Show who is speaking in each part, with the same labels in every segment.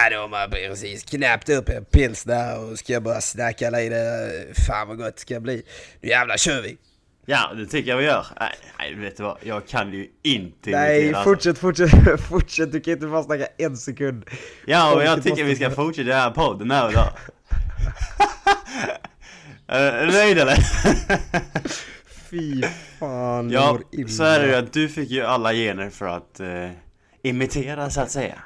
Speaker 1: Ja, de har precis knappt upp en pilsner och ska bara snacka lite. Fan vad gott det ska bli. Nu jävlar kör vi!
Speaker 2: Ja, det tycker jag vi gör. Nej, nej vet du vad? Jag kan ju inte
Speaker 1: Nej,
Speaker 2: imitera, alltså.
Speaker 1: fortsätt, fortsätt, fortsätt. Du kan inte bara snacka en sekund.
Speaker 2: Ja, och jag tycker vi ska fortsätta den här podden här idag. Är du nöjd eller?
Speaker 1: Fy fan,
Speaker 2: Ja, så är det ju att du fick ju alla gener för att eh, imitera så att säga.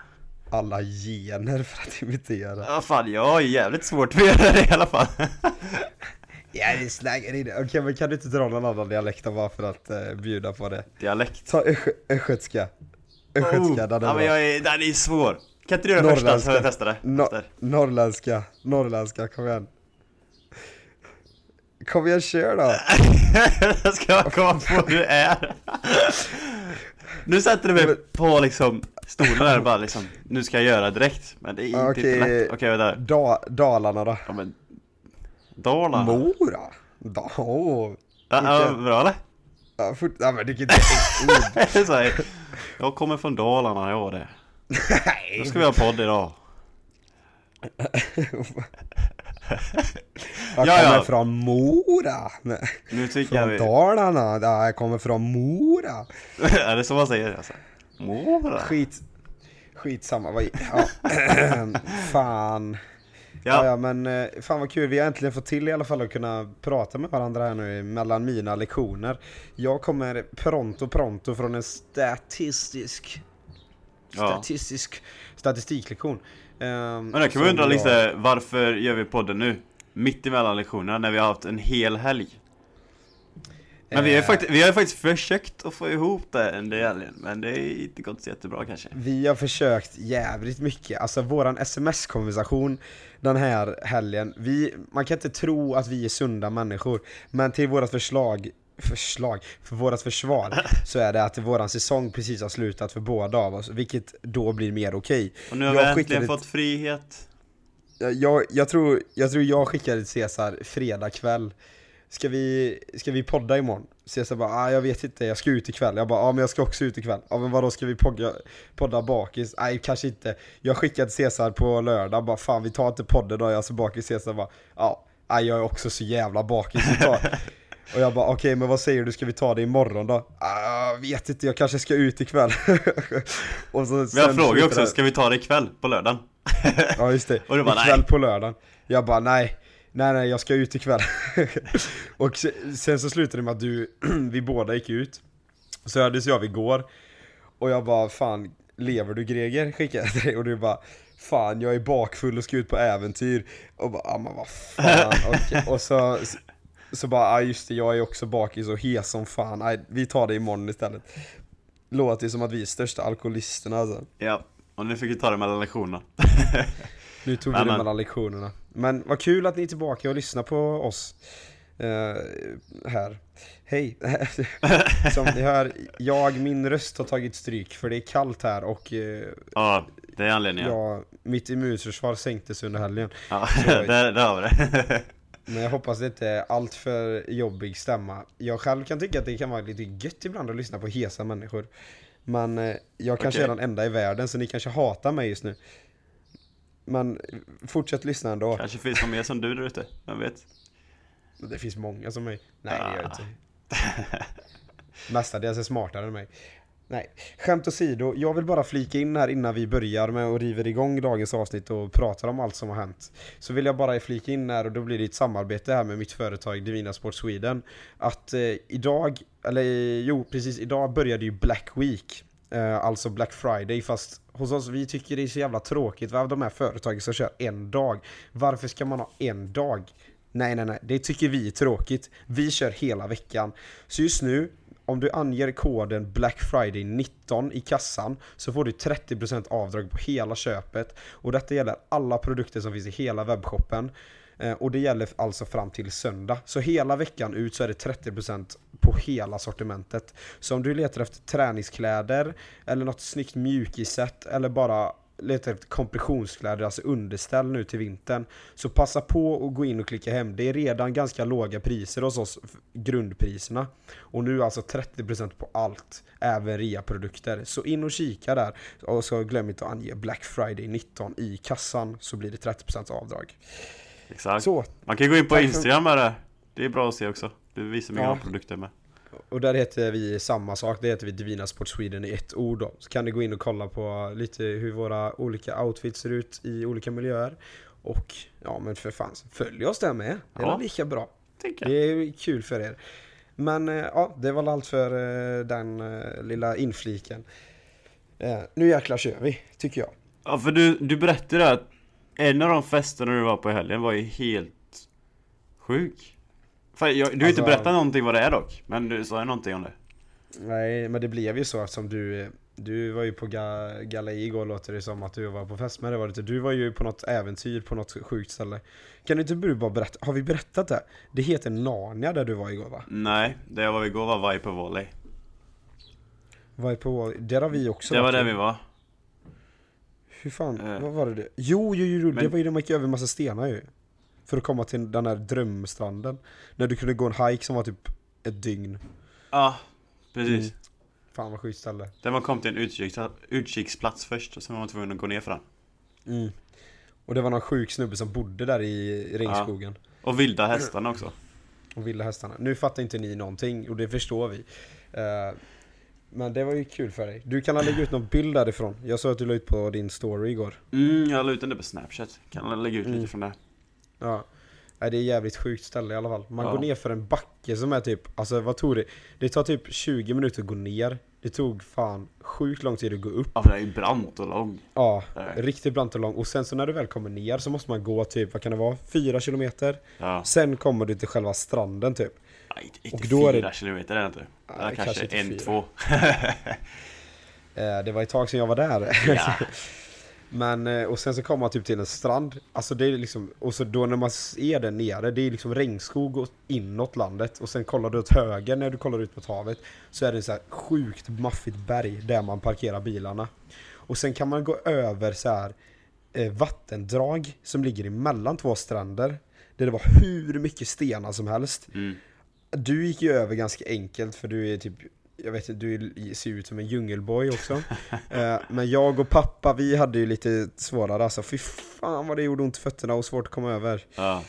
Speaker 1: Alla gener för att imitera.
Speaker 2: Ja fan, jag har ju jävligt svårt att göra det i alla fall.
Speaker 1: Ja, vi snackar in Okej, men kan du inte dra någon annan dialekt bara för att eh, bjuda på det?
Speaker 2: Dialekt.
Speaker 1: Ta östgö- östgötska. Östgötska, den är
Speaker 2: Oh, ja, men jag är, den är svår. Kan inte du göra första så jag testar det?
Speaker 1: No norrländska, norrländska, kom igen. Kom igen, kör då!
Speaker 2: Jag ska komma på hur du är. Nu sätter du mig på liksom stolen där bara liksom, nu ska jag göra direkt. Men det är inte
Speaker 1: Okej.
Speaker 2: lätt. Okej, vänta.
Speaker 1: Da Dalarna då?
Speaker 2: Ja men, Dalarna?
Speaker 1: Mora? Da oh.
Speaker 2: Ja, ja, bra eller?
Speaker 1: Ja, fort, ja, men det kan inte ord.
Speaker 2: Jag kommer från Dalarna, ja det.
Speaker 1: Nej,
Speaker 2: ska vi ha podd idag.
Speaker 1: jag
Speaker 2: Ja,
Speaker 1: kommer
Speaker 2: ja.
Speaker 1: från Mora!
Speaker 2: Nu tycker jag
Speaker 1: Från
Speaker 2: vi...
Speaker 1: Dalarna, ja, jag kommer från Mora!
Speaker 2: är det så man säger? Alltså? Mora?
Speaker 1: Skit, skitsamma, vad, ja. fan. Ja.
Speaker 2: Ja,
Speaker 1: ja men eh, fan vad kul, vi har äntligen fått till i alla fall att kunna prata med varandra här nu mellan mina lektioner. Jag kommer pronto pronto från en statistisk,
Speaker 2: Ja.
Speaker 1: statistisk statistiklektion. Um,
Speaker 2: men då kan vi undra lite, varför gör vi podden nu? Mitt emellan lektionerna när vi har haft en hel helg. Men vi har
Speaker 1: Eh.
Speaker 2: faktiskt, vi har faktiskt försökt att få ihop det en del, men det är inte gått så jättebra kanske.
Speaker 1: Vi har försökt jävligt mycket, alltså våran sms-konversation den här helgen, vi, man kan inte tro att vi är sunda människor, men till vårat förslag, förslag, för vårat försvar, så är det att våran säsong precis har slutat för båda av oss, vilket då blir mer okej.
Speaker 2: Och nu har
Speaker 1: Jag
Speaker 2: vi äntligen
Speaker 1: skickade
Speaker 2: fått frihet.
Speaker 1: Jag, jag, tror, jag tror jag skickade till Cesar fredag kväll Ska vi, ska vi podda imorgon? Cesar bara, ah, jag vet inte, jag ska ut ikväll Jag bara, ja ah, men jag ska också ut ikväll Ja men vadå, ska vi podda, podda bakis? Nej kanske inte Jag skickade Cesar på lördag, bara fan vi tar inte podden då, jag är så bakis Cesar bara, ja, ah, jag är också så jävla bakis. Och jag bara, okej men vad säger du, ska vi ta det imorgon då? Ah, vet inte, jag kanske ska ut ikväll Och så, sen
Speaker 2: frågat
Speaker 1: slutade
Speaker 2: också, ska vi ta det ikväll på lördagen?
Speaker 1: Ja just det,
Speaker 2: Och du bara,
Speaker 1: ikväll
Speaker 2: nej.
Speaker 1: på lördagen Jag bara nej, nej nej jag ska ut ikväll. Och se- sen så slutade det med att du, vi båda gick ut. Så hördes jag igår Och jag bara fan, lever du Greger? Skickade jag till dig. Och du bara Fan jag är bakfull och ska ut på äventyr. Och bara, ja men vad fan. Och, och så Så bara, ja just det jag är också bakis och hes som fan. Nej, vi tar det imorgon istället. Låter ju som att vi är största alkoholisterna alltså.
Speaker 2: Ja, och nu fick vi ta det mellan lektionerna.
Speaker 1: Nu tog vi
Speaker 2: Men,
Speaker 1: det mellan lektionerna. Men vad kul att ni är tillbaka och lyssnar på oss. eh, här. Hej! Som ni hör, jag, min röst har tagit stryk för det är kallt här och eh,
Speaker 2: Ja, det är anledningen.
Speaker 1: ja, mitt immunförsvar sänktes under helgen.
Speaker 2: Ja,
Speaker 1: Så-
Speaker 2: där, där har vi det.
Speaker 1: Men jag hoppas det inte är allt för jobbig stämma. Jag själv kan tycka att det kan vara lite gött ibland att lyssna på hesa människor. Men eh, jag kanske
Speaker 2: Okej.
Speaker 1: är den enda i världen så ni kanske hatar mig just nu. Men fortsätt lyssna ändå.
Speaker 2: Kanske finns någon mer som du där ute, vem vet?
Speaker 1: Det finns många som mig. Nej det gör det
Speaker 2: Ah.
Speaker 1: inte. Mestadels är smartare än mig. Nej, skämt åsido. Jag vill bara flika in här innan vi börjar med och river igång dagens avsnitt och pratar om allt som har hänt. Så vill jag bara flika in här och då blir det ett samarbete här med mitt företag Divina Sport Sweden. Att eh, idag, eller jo precis idag började ju Black Week. Eh, alltså Black Friday fast hos oss, vi tycker det är så jävla tråkigt vad de här företagen som kör en dag. Varför ska man ha en dag? Nej, nej, nej. Det tycker vi är tråkigt. Vi kör hela veckan. Så just nu, om du anger koden Black Friday 19 i kassan så får du 30% avdrag på hela köpet. Och detta gäller alla produkter som finns i hela webbshoppen. Eh, och det gäller alltså fram till söndag. Så hela veckan ut så är det 30% på hela sortimentet. Så om du letar efter träningskläder eller något snyggt mjukisset eller bara letar efter kompressionskläder, alltså underställ nu till vintern. Så passa på att gå in och klicka hem. Det är redan ganska låga priser hos oss, grundpriserna. Och nu alltså 30% på allt, även rea-produkter. Så in och kika där. Och så glöm inte att ange Black Friday 19 i kassan, så blir det 30% avdrag.
Speaker 2: Exakt.
Speaker 1: Så,
Speaker 2: Man kan gå in på Instagram med det. Det är bra att se också. Du visar mig
Speaker 1: Ja.
Speaker 2: produkter med.
Speaker 1: Och där heter vi samma sak, det heter vi Divina Sport Sweden i ett ord då. Så kan ni gå in och kolla på lite hur våra olika outfits ser ut i olika miljöer. Och ja men för fan, följ oss där med. Det är
Speaker 2: Ja.
Speaker 1: lika bra.
Speaker 2: Tänker
Speaker 1: Det är kul för er. Men eh, ja, det var allt för eh, den eh, lilla infliken. Nu jäklar kör vi, tycker jag.
Speaker 2: Ja, för du, du berättade att en av de festerna du var på i helgen var ju helt sjuk. Fan, jag, du har
Speaker 1: Alltså-
Speaker 2: inte berättat någonting vad det är dock, men du sa ju någonting om det.
Speaker 1: Nej, men det blev ju så eftersom du du var ju på ga galej igår låter det som att du var på fest men det var inte. Du var ju på något äventyr på något sjukt ställe. Kan du inte du bara berätta? Har vi berättat det? Det heter Narnia där du var igår va?
Speaker 2: Nej, det jag var igår var Viper Volley.
Speaker 1: Var på, där har vi också
Speaker 2: Det var där vi var.
Speaker 1: Hur fan,
Speaker 2: Eh.
Speaker 1: vad var det? Jo, jo, jo, jo det
Speaker 2: Men-
Speaker 1: var ju där man gick över en massa stenar ju. För att komma till den här drömstranden. När du kunde gå en hike som var typ ett dygn.
Speaker 2: Ja, precis.
Speaker 1: Mm. Fan vad sjukt ställe.
Speaker 2: Där man kom till en utkiks, utkiksplats först, och sen var man tvungen att gå ner för den.
Speaker 1: Mm. Och det var någon sjuk snubbe som bodde där i regnskogen.
Speaker 2: Och vilda hästarna också.
Speaker 1: Och vilda hästarna. Nu fattar inte ni någonting och det förstår vi. Eh, men det var ju kul för dig. Du kan lägga ut någon bild därifrån. Jag såg att du la ut på din story igår.
Speaker 2: Mm, jag la ut den där på snapchat. Kan lägga ut
Speaker 1: Mm.
Speaker 2: lite från det.
Speaker 1: Ja. Nej, det är jävligt sjukt ställe i alla fall. Man
Speaker 2: Ja.
Speaker 1: går ner för en backe som är typ, alltså vad tog det? Det tar typ 20 minuter att gå ner. Det tog fan sjukt lång tid att gå upp.
Speaker 2: Ja, för det är ju brant och lång.
Speaker 1: Ja,
Speaker 2: Nej.
Speaker 1: riktigt brant och lång. Och sen så när du väl kommer ner så måste man gå typ, vad kan det vara? 4 kilometer.
Speaker 2: Ja.
Speaker 1: Sen kommer du till själva stranden typ.
Speaker 2: Nej, inte
Speaker 1: Och då är det-
Speaker 2: kilometer är det inte.
Speaker 1: Nej,
Speaker 2: kanske,
Speaker 1: kanske
Speaker 2: en,
Speaker 1: fyra.
Speaker 2: två.
Speaker 1: Eh, det var ett tag sedan jag var där.
Speaker 2: Ja.
Speaker 1: Men, eh, och sen så kommer man typ till en strand, alltså det är liksom, och så då när man ser den nere, det är liksom regnskog och inåt landet och sen kollar du åt höger när du kollar ut mot havet så är det så här sjukt maffigt berg där man parkerar bilarna. Och sen kan man gå över så här eh, vattendrag som ligger emellan två stränder där det var hur mycket stenar som helst.
Speaker 2: Mm.
Speaker 1: Du gick ju över ganska enkelt för du är typ jag vet inte, du ser ut som en djungelboy också. Eh, Men jag och pappa, vi hade ju lite svårare alltså. Fy fan vad det gjorde ont i fötterna och svårt att komma över.
Speaker 2: Ja.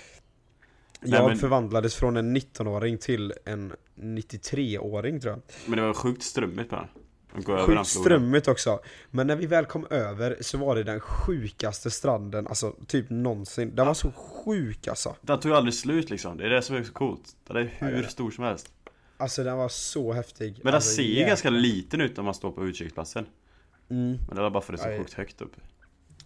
Speaker 1: Jag
Speaker 2: men-
Speaker 1: förvandlades från en 19-åring till en 93-åring tror jag.
Speaker 2: Men det var sjukt strömmigt den
Speaker 1: Sjukt strömmigt också. Men när vi väl kom över så var det den sjukaste stranden, alltså typ någonsin. Den var så sjuk alltså.
Speaker 2: Den tog aldrig slut liksom. Det är det som är så coolt. Den är
Speaker 1: Ja,
Speaker 2: hur
Speaker 1: vet.
Speaker 2: stor som helst.
Speaker 1: Alltså den var så häftig.
Speaker 2: Men den
Speaker 1: alltså,
Speaker 2: ser ju
Speaker 1: jäklar.
Speaker 2: ganska liten ut när man står på utkiksplatsen.
Speaker 1: Mm.
Speaker 2: Men det var bara för att det är så sjukt högt upp.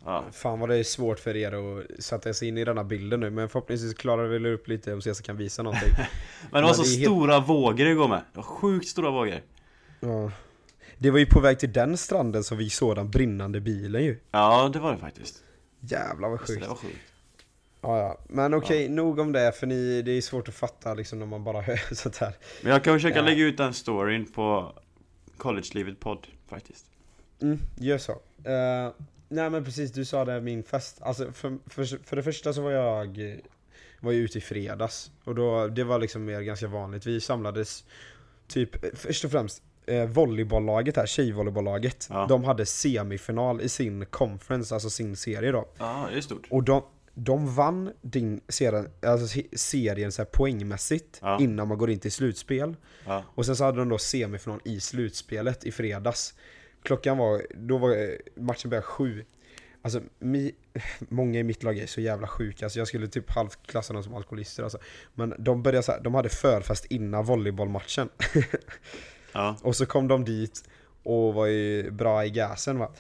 Speaker 2: Ja.
Speaker 1: Fan vad det är svårt för er att sätta sig in i denna bilden nu Men förhoppningsvis klarar vi upp lite och se så kan visa någonting
Speaker 2: Men det var så
Speaker 1: det är helt-
Speaker 2: stora vågor igår med. Det var sjukt stora vågor.
Speaker 1: ja. Det var ju på väg till den stranden som vi såg den brinnande bilen ju
Speaker 2: Ja, det var det faktiskt.
Speaker 1: Jävlar vad
Speaker 2: det,
Speaker 1: sjukt
Speaker 2: det var sjukt.
Speaker 1: Ja, ja. Men okej, nog om det för ni, det är svårt att fatta liksom när man bara hör sånt här
Speaker 2: Men jag kan försöka
Speaker 1: Ja.
Speaker 2: lägga ut den storyn på College-livet podd faktiskt.
Speaker 1: Mm, gör så. Eh, nej men precis, du sa det, min fest. Alltså för, för, för det första så var jag, var jag ute i fredags. Och då, det var liksom mer ganska vanligt. Vi samlades typ, först och främst, eh, volleybolllaget här, tjejvolleybolllaget.
Speaker 2: Ja.
Speaker 1: De hade semifinal i sin conference, alltså sin serie då.
Speaker 2: Ja, det är stort.
Speaker 1: Och de, de vann din serien, alltså se- serien så här poängmässigt
Speaker 2: Ja.
Speaker 1: innan man går in till slutspel.
Speaker 2: Ja.
Speaker 1: Och sen så hade de då semifinal i slutspelet i fredags. Klockan var, då var eh, matchen började sju. Alltså, mi, många i mitt lag är så jävla sjuka, alltså jag skulle typ halvt klassa dem som alkoholister alltså. Men de började så här, de hade förfest innan volleybollmatchen.
Speaker 2: Ja.
Speaker 1: och så kom de dit och var ju bra i gasen va.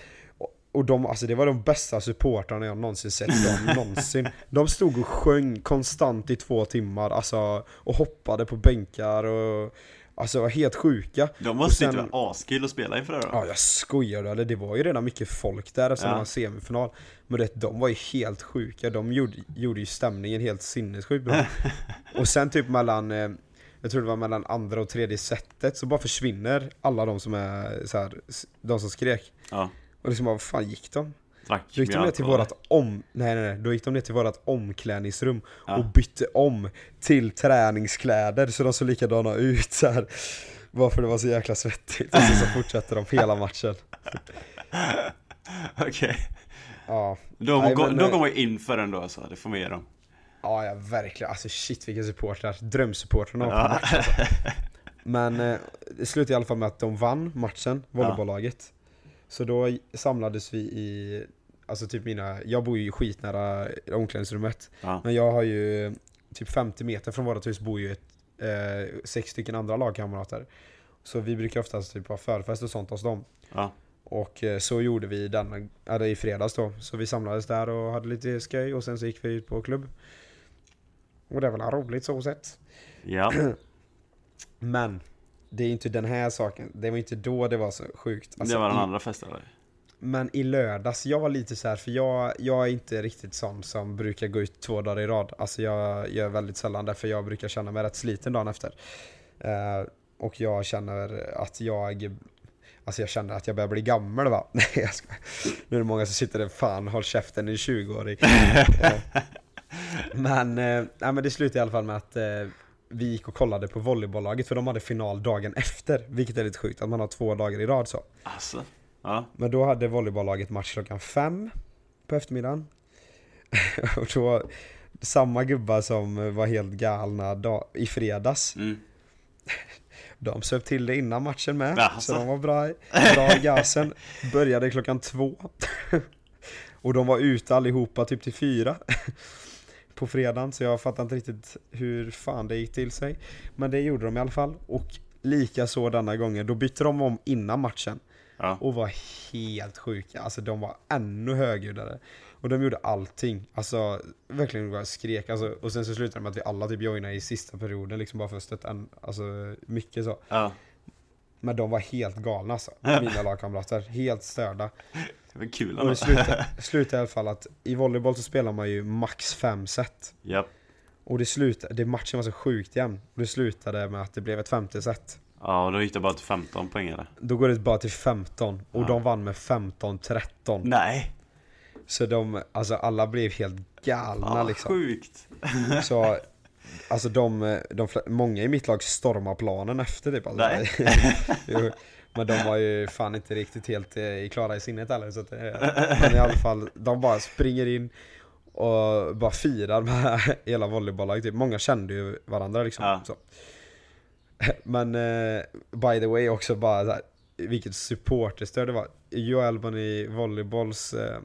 Speaker 1: Och- de, alltså det var de bästa supportrarna jag någonsin sett dem, någonsin. De stod och sjöng konstant i två timmar, alltså och hoppade på bänkar och Alltså var helt sjuka.
Speaker 2: De måste
Speaker 1: sen-
Speaker 2: inte vara askul att spela inför det då.
Speaker 1: Ja jag skojar eller det var ju redan mycket folk där eftersom
Speaker 2: Ja.
Speaker 1: det var semifinal Men det, de var ju helt sjuka, de gjorde, gjorde ju stämningen helt sinnessjukt bra Och sen typ mellan, eh, jag tror det var mellan andra och tredje setet så bara försvinner alla de som är så här, de som skrek
Speaker 2: Ja.
Speaker 1: Och liksom bara, vad fan gick de?
Speaker 2: Drack
Speaker 1: Då gick de ner till vårat om... Nej nej nej, då gick de ner till vårat omklädningsrum
Speaker 2: Ja.
Speaker 1: och bytte om till träningskläder så de såg likadana ut så här. Varför det var så jäkla svettigt. Och så, så fortsätter de hela matchen.
Speaker 2: Okej.
Speaker 1: Ja,
Speaker 2: De,
Speaker 1: Nej,
Speaker 2: går-
Speaker 1: men,
Speaker 2: de
Speaker 1: eh,
Speaker 2: går in för ändå alltså, det får man ge dem.
Speaker 1: ja, ja verkligen. Alltså shit vilka supportrar. Drömsupportrarna var på
Speaker 2: Ja.
Speaker 1: match alltså. Men eh, det slutade i alla fall med att de vann matchen, volleybollaget. Så då samlades vi i, alltså typ mina, jag bor ju skitnära omklädningsrummet.
Speaker 2: Ja.
Speaker 1: Men jag har ju typ 50 meter från vårt hus bor ju ett, eh, sex stycken andra lagkamrater. Så vi brukar oftast typ ha förfest och sånt hos dem.
Speaker 2: Ja.
Speaker 1: Och eh, så gjorde vi den, eller i fredags då. Så vi samlades där och hade lite skoj och sen så gick vi ut på klubb. Och det var väl roligt så sett.
Speaker 2: Ja.
Speaker 1: Men det är inte den här saken, det var inte då det var så sjukt. Alltså,
Speaker 2: det var den
Speaker 1: i,
Speaker 2: andra festen eller?
Speaker 1: Men i lördags, jag var lite så här för jag, jag är inte riktigt sån som brukar gå ut två dagar i rad. Alltså jag gör väldigt sällan det för jag brukar känna mig rätt sliten dagen efter. Eh, och jag känner att jag Alltså jag känner att jag börjar bli gammal va? Nej jag ska. Nu är det många som sitter där, fan håll käften, är 20-årig. Eh, men, eh, nej, men det slutade i alla fall med att eh, vi gick och kollade på volleybollaget för de hade final dagen efter. Vilket är lite sjukt, att man har två dagar i rad så.
Speaker 2: Alltså. Ja.
Speaker 1: Men då hade volleybollaget match klockan fem på eftermiddagen. och då, samma gubbar som var helt galna dag, i fredags,
Speaker 2: Mm.
Speaker 1: de söp till det innan matchen med.
Speaker 2: Jaså?
Speaker 1: Så de var bra, bra i gasen. Började klockan två. och de var ute allihopa typ till fyra. På fredagen, så jag fattar inte riktigt hur fan det gick till sig. Men det gjorde de i alla fall. Och lika så denna gången, då bytte de om innan matchen
Speaker 2: Ja.
Speaker 1: och var helt sjuka. Alltså de var ännu högljuddare. Och de gjorde allting. Alltså verkligen bara skrek. Alltså, och sen så slutade det med att vi alla typ joinade i sista perioden liksom bara för att stötta en, Alltså mycket så.
Speaker 2: Ja.
Speaker 1: Men de var helt galna alltså. Mina lagkamrater. Helt störda.
Speaker 2: Det var kul
Speaker 1: Och det slutade, slutade i alla fall att i volleyboll så spelar man ju max fem set.
Speaker 2: Japp.
Speaker 1: Och det slutade, det matchen var så sjukt jämn. Och det slutade med att det blev ett femte set.
Speaker 2: Ja, och då gick det bara till 15 poäng eller?
Speaker 1: Då går det bara till 15 och
Speaker 2: Ja.
Speaker 1: de vann med 15-13.
Speaker 2: Nej!
Speaker 1: Så de, alltså alla blev helt galna
Speaker 2: Ja,
Speaker 1: liksom.
Speaker 2: Sjukt!
Speaker 1: Så, alltså de, de, många i mitt lag stormar planen efter typ. Alltså.
Speaker 2: Nej.
Speaker 1: jo, men de var ju fan inte riktigt helt eh, klara i sinnet heller. Så att, eh, men i alla fall, de bara springer in och bara firar med hela volleybollaget. Typ. Många kände ju varandra liksom.
Speaker 2: Ja.
Speaker 1: Så. Men eh, by the way också bara så här, vilket supporterstöd det var. Joe Albany volleybolls eh,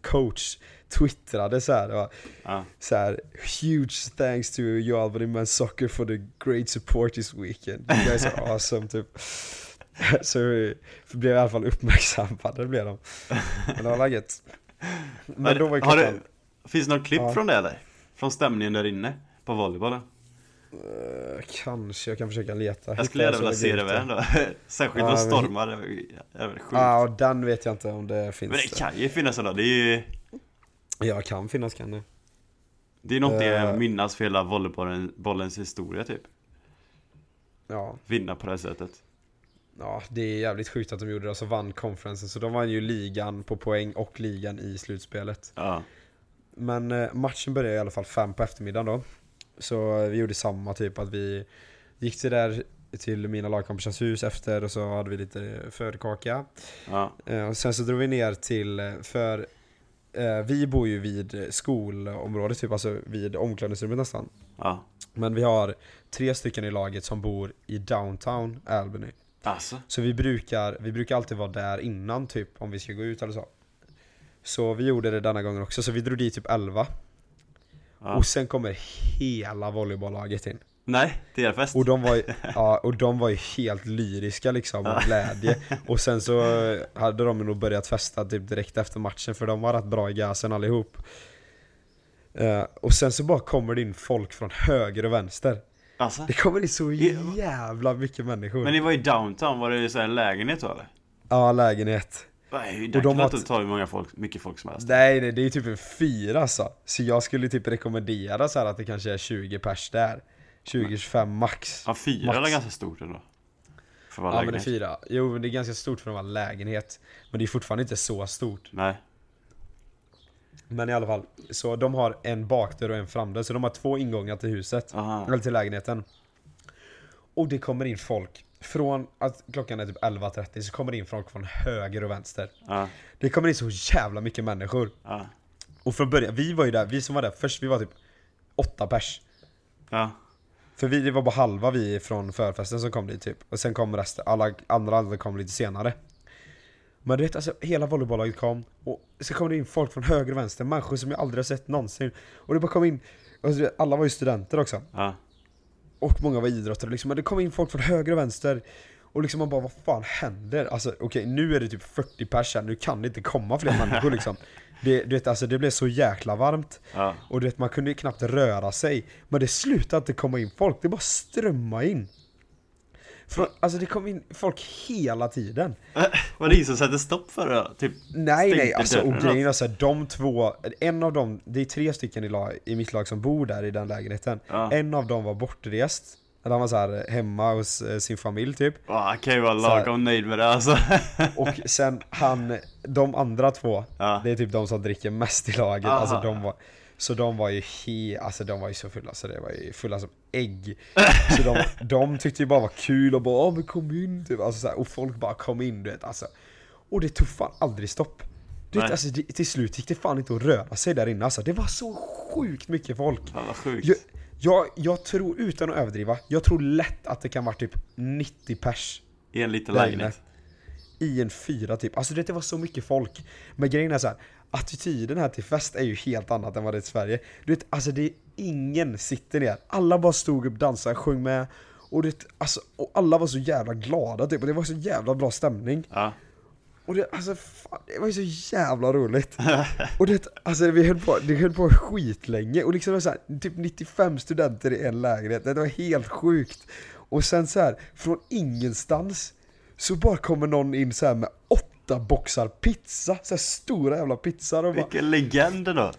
Speaker 1: coach twittrade så här, det var
Speaker 2: Ja.
Speaker 1: så här huge thanks to Joe Albany men's soccer for the great support this weekend. You guys are awesome typ. Så vi blev i alla fall uppmärksammade blev de. Men det var läget. Men då var
Speaker 2: Har det, Finns det något klipp
Speaker 1: Ja.
Speaker 2: från det eller? Från stämningen där inne? På volleybollen?
Speaker 1: eh, kanske jag kan försöka leta.
Speaker 2: Jag skulle gärna vilja se det med ändå Särskilt
Speaker 1: Ja,
Speaker 2: de
Speaker 1: men-
Speaker 2: stormar, det ju jävligt sjukt
Speaker 1: Ja, och den vet jag inte om det finns.
Speaker 2: Men det kan ju finnas sådana, det är ju
Speaker 1: Ja, kan finnas kan det.
Speaker 2: Det är något
Speaker 1: Eh.
Speaker 2: jag minnas för hela volleybollen, bollens historia typ
Speaker 1: Ja,
Speaker 2: Vinna på det här sättet
Speaker 1: ja, det är jävligt sjukt att de gjorde det och så vann konferensen. Så de vann ju ligan på poäng och ligan i slutspelet.
Speaker 2: Ja,
Speaker 1: Men eh, matchen började i alla fall fem på eftermiddagen då. Så vi gjorde samma typ att vi gick till där till mina lagkompisars hus efter och så hade vi lite förkaka.
Speaker 2: ja,
Speaker 1: Eh, och sen så drog vi ner till, eh, för vi bor ju vid skolområdet typ, alltså vid omklädningsrummet nästan.
Speaker 2: ja
Speaker 1: Men vi har tre stycken i laget som bor i downtown Albany.
Speaker 2: Alltså,
Speaker 1: Så vi brukar, vi brukar alltid vara där innan typ om vi ska gå ut eller så. Så vi gjorde det denna gången också, så vi drog dit typ 11.
Speaker 2: ja.
Speaker 1: Och sen kommer hela volleybollaget in.
Speaker 2: Nej, det är fest
Speaker 1: Och de var ju, ja, och de var ju helt lyriska liksom av glädje. Och sen så hade de nog börjat festa typ direkt efter matchen för de var rätt bra i gasen allihop. Eh, och sen så bara kommer det in folk från höger och vänster.
Speaker 2: Alltså,
Speaker 1: Det kommer in så jävla mycket människor.
Speaker 2: men ni var i downtown, var det så här en lägenhet då eller?
Speaker 1: Ja, lägenhet.
Speaker 2: Nej,
Speaker 1: Och de
Speaker 2: kan
Speaker 1: var
Speaker 2: inte ta hur många folk, mycket folk som helst
Speaker 1: Nej nej, det är typ en fyra alltså. Så jag skulle typ rekommendera så här att det kanske är 20 pers där. 20-25 max.
Speaker 2: Ja, fyra
Speaker 1: Max.
Speaker 2: är ganska stort ändå För att vara
Speaker 1: Ja men det är
Speaker 2: lägenhet
Speaker 1: fyra. Jo men det är ganska stort för att vara lägenhet. Men det är fortfarande inte så stort.
Speaker 2: Nej,
Speaker 1: Men i alla fall, så de har en bakdörr och en framdörr, så de har två ingångar till huset.
Speaker 2: Aha.
Speaker 1: Eller till lägenheten. Och det kommer in folk. Från att klockan är typ 11.30 så kommer det in folk från höger och vänster.
Speaker 2: Ja,
Speaker 1: Det kommer in så jävla mycket människor.
Speaker 2: ja,
Speaker 1: Och från början, vi var ju där, vi som var där först, vi var typ åtta pers.
Speaker 2: ja,
Speaker 1: För vi, det var bara halva vi från förfesten som kom dit typ. Och sen kom resten, alla andra, andra kom lite senare. Men du vet alltså, hela volleybollaget kom och så kom det in folk från höger och vänster, människor som jag aldrig har sett någonsin. Och det bara kom in, och så, alla var ju studenter också.
Speaker 2: ja,
Speaker 1: Och många var idrottare liksom, men det kom in folk från höger och vänster Och liksom man bara, vad fan händer? Alltså okej, nu är det typ 40 pers här, nu kan det inte komma fler människor liksom det, du vet, alltså, det blev så jäkla varmt.
Speaker 2: Ja,
Speaker 1: Och du vet, man kunde knappt röra sig. Men det slutade inte komma in folk, det bara strömmade in. Från, Alltså det kom in folk hela tiden.
Speaker 2: Var det ingen som satte stopp för det? Typ
Speaker 1: Nej nej, alltså och grejen är såhär, de två, en av dem, det är tre stycken i, lag, i mitt lag som bor där i den lägenheten.
Speaker 2: Ja.
Speaker 1: En av dem var bortrest, eller han var såhär hemma hos eh, sin familj typ.
Speaker 2: Ja, han kan ju vara lagom nöjd med det alltså.
Speaker 1: Och sen han, de andra två,
Speaker 2: Ja.
Speaker 1: det är typ de som dricker mest i laget,
Speaker 2: Aha.
Speaker 1: alltså de var Så de var ju he, alltså de var ju så fulla. Så det var ju fulla som ägg. Så de, de tyckte ju bara var kul och bara "Ja, men kom in typ, alltså så här, och folk bara kom in du vet alltså. Och det tog fan aldrig stopp. Du vet, alltså, det, till slut gick det fan inte att röra sig där inne alltså, det var så sjukt mycket folk.
Speaker 2: Fan vad sjukt.
Speaker 1: Jag, jag, jag tror, utan att överdriva, jag tror lätt att det kan vara typ 90 pers
Speaker 2: I en liten lägenhet.
Speaker 1: I en fyra typ. Alltså det var så mycket folk. Men grejen är så här, attityden här till fest är ju helt annat än vad det är i Sverige. Du vet, alltså det är ingen sitter ner. Alla bara stod upp, dansade, sjöng med. Och, det, alltså, och alla var så jävla glada typ, och det var så jävla bra stämning.
Speaker 2: Ja,
Speaker 1: Och det, alltså fan, det var ju så jävla roligt. Och det, alltså vi höll på, det höll på skitlänge. Och liksom det var så här, typ 95 studenter i en lägenhet, det var helt sjukt. Och sen så här, från ingenstans så bara kommer någon in så med åtta boxar pizza, så här stora jävla pizzor. Och bara,
Speaker 2: vilken legend då.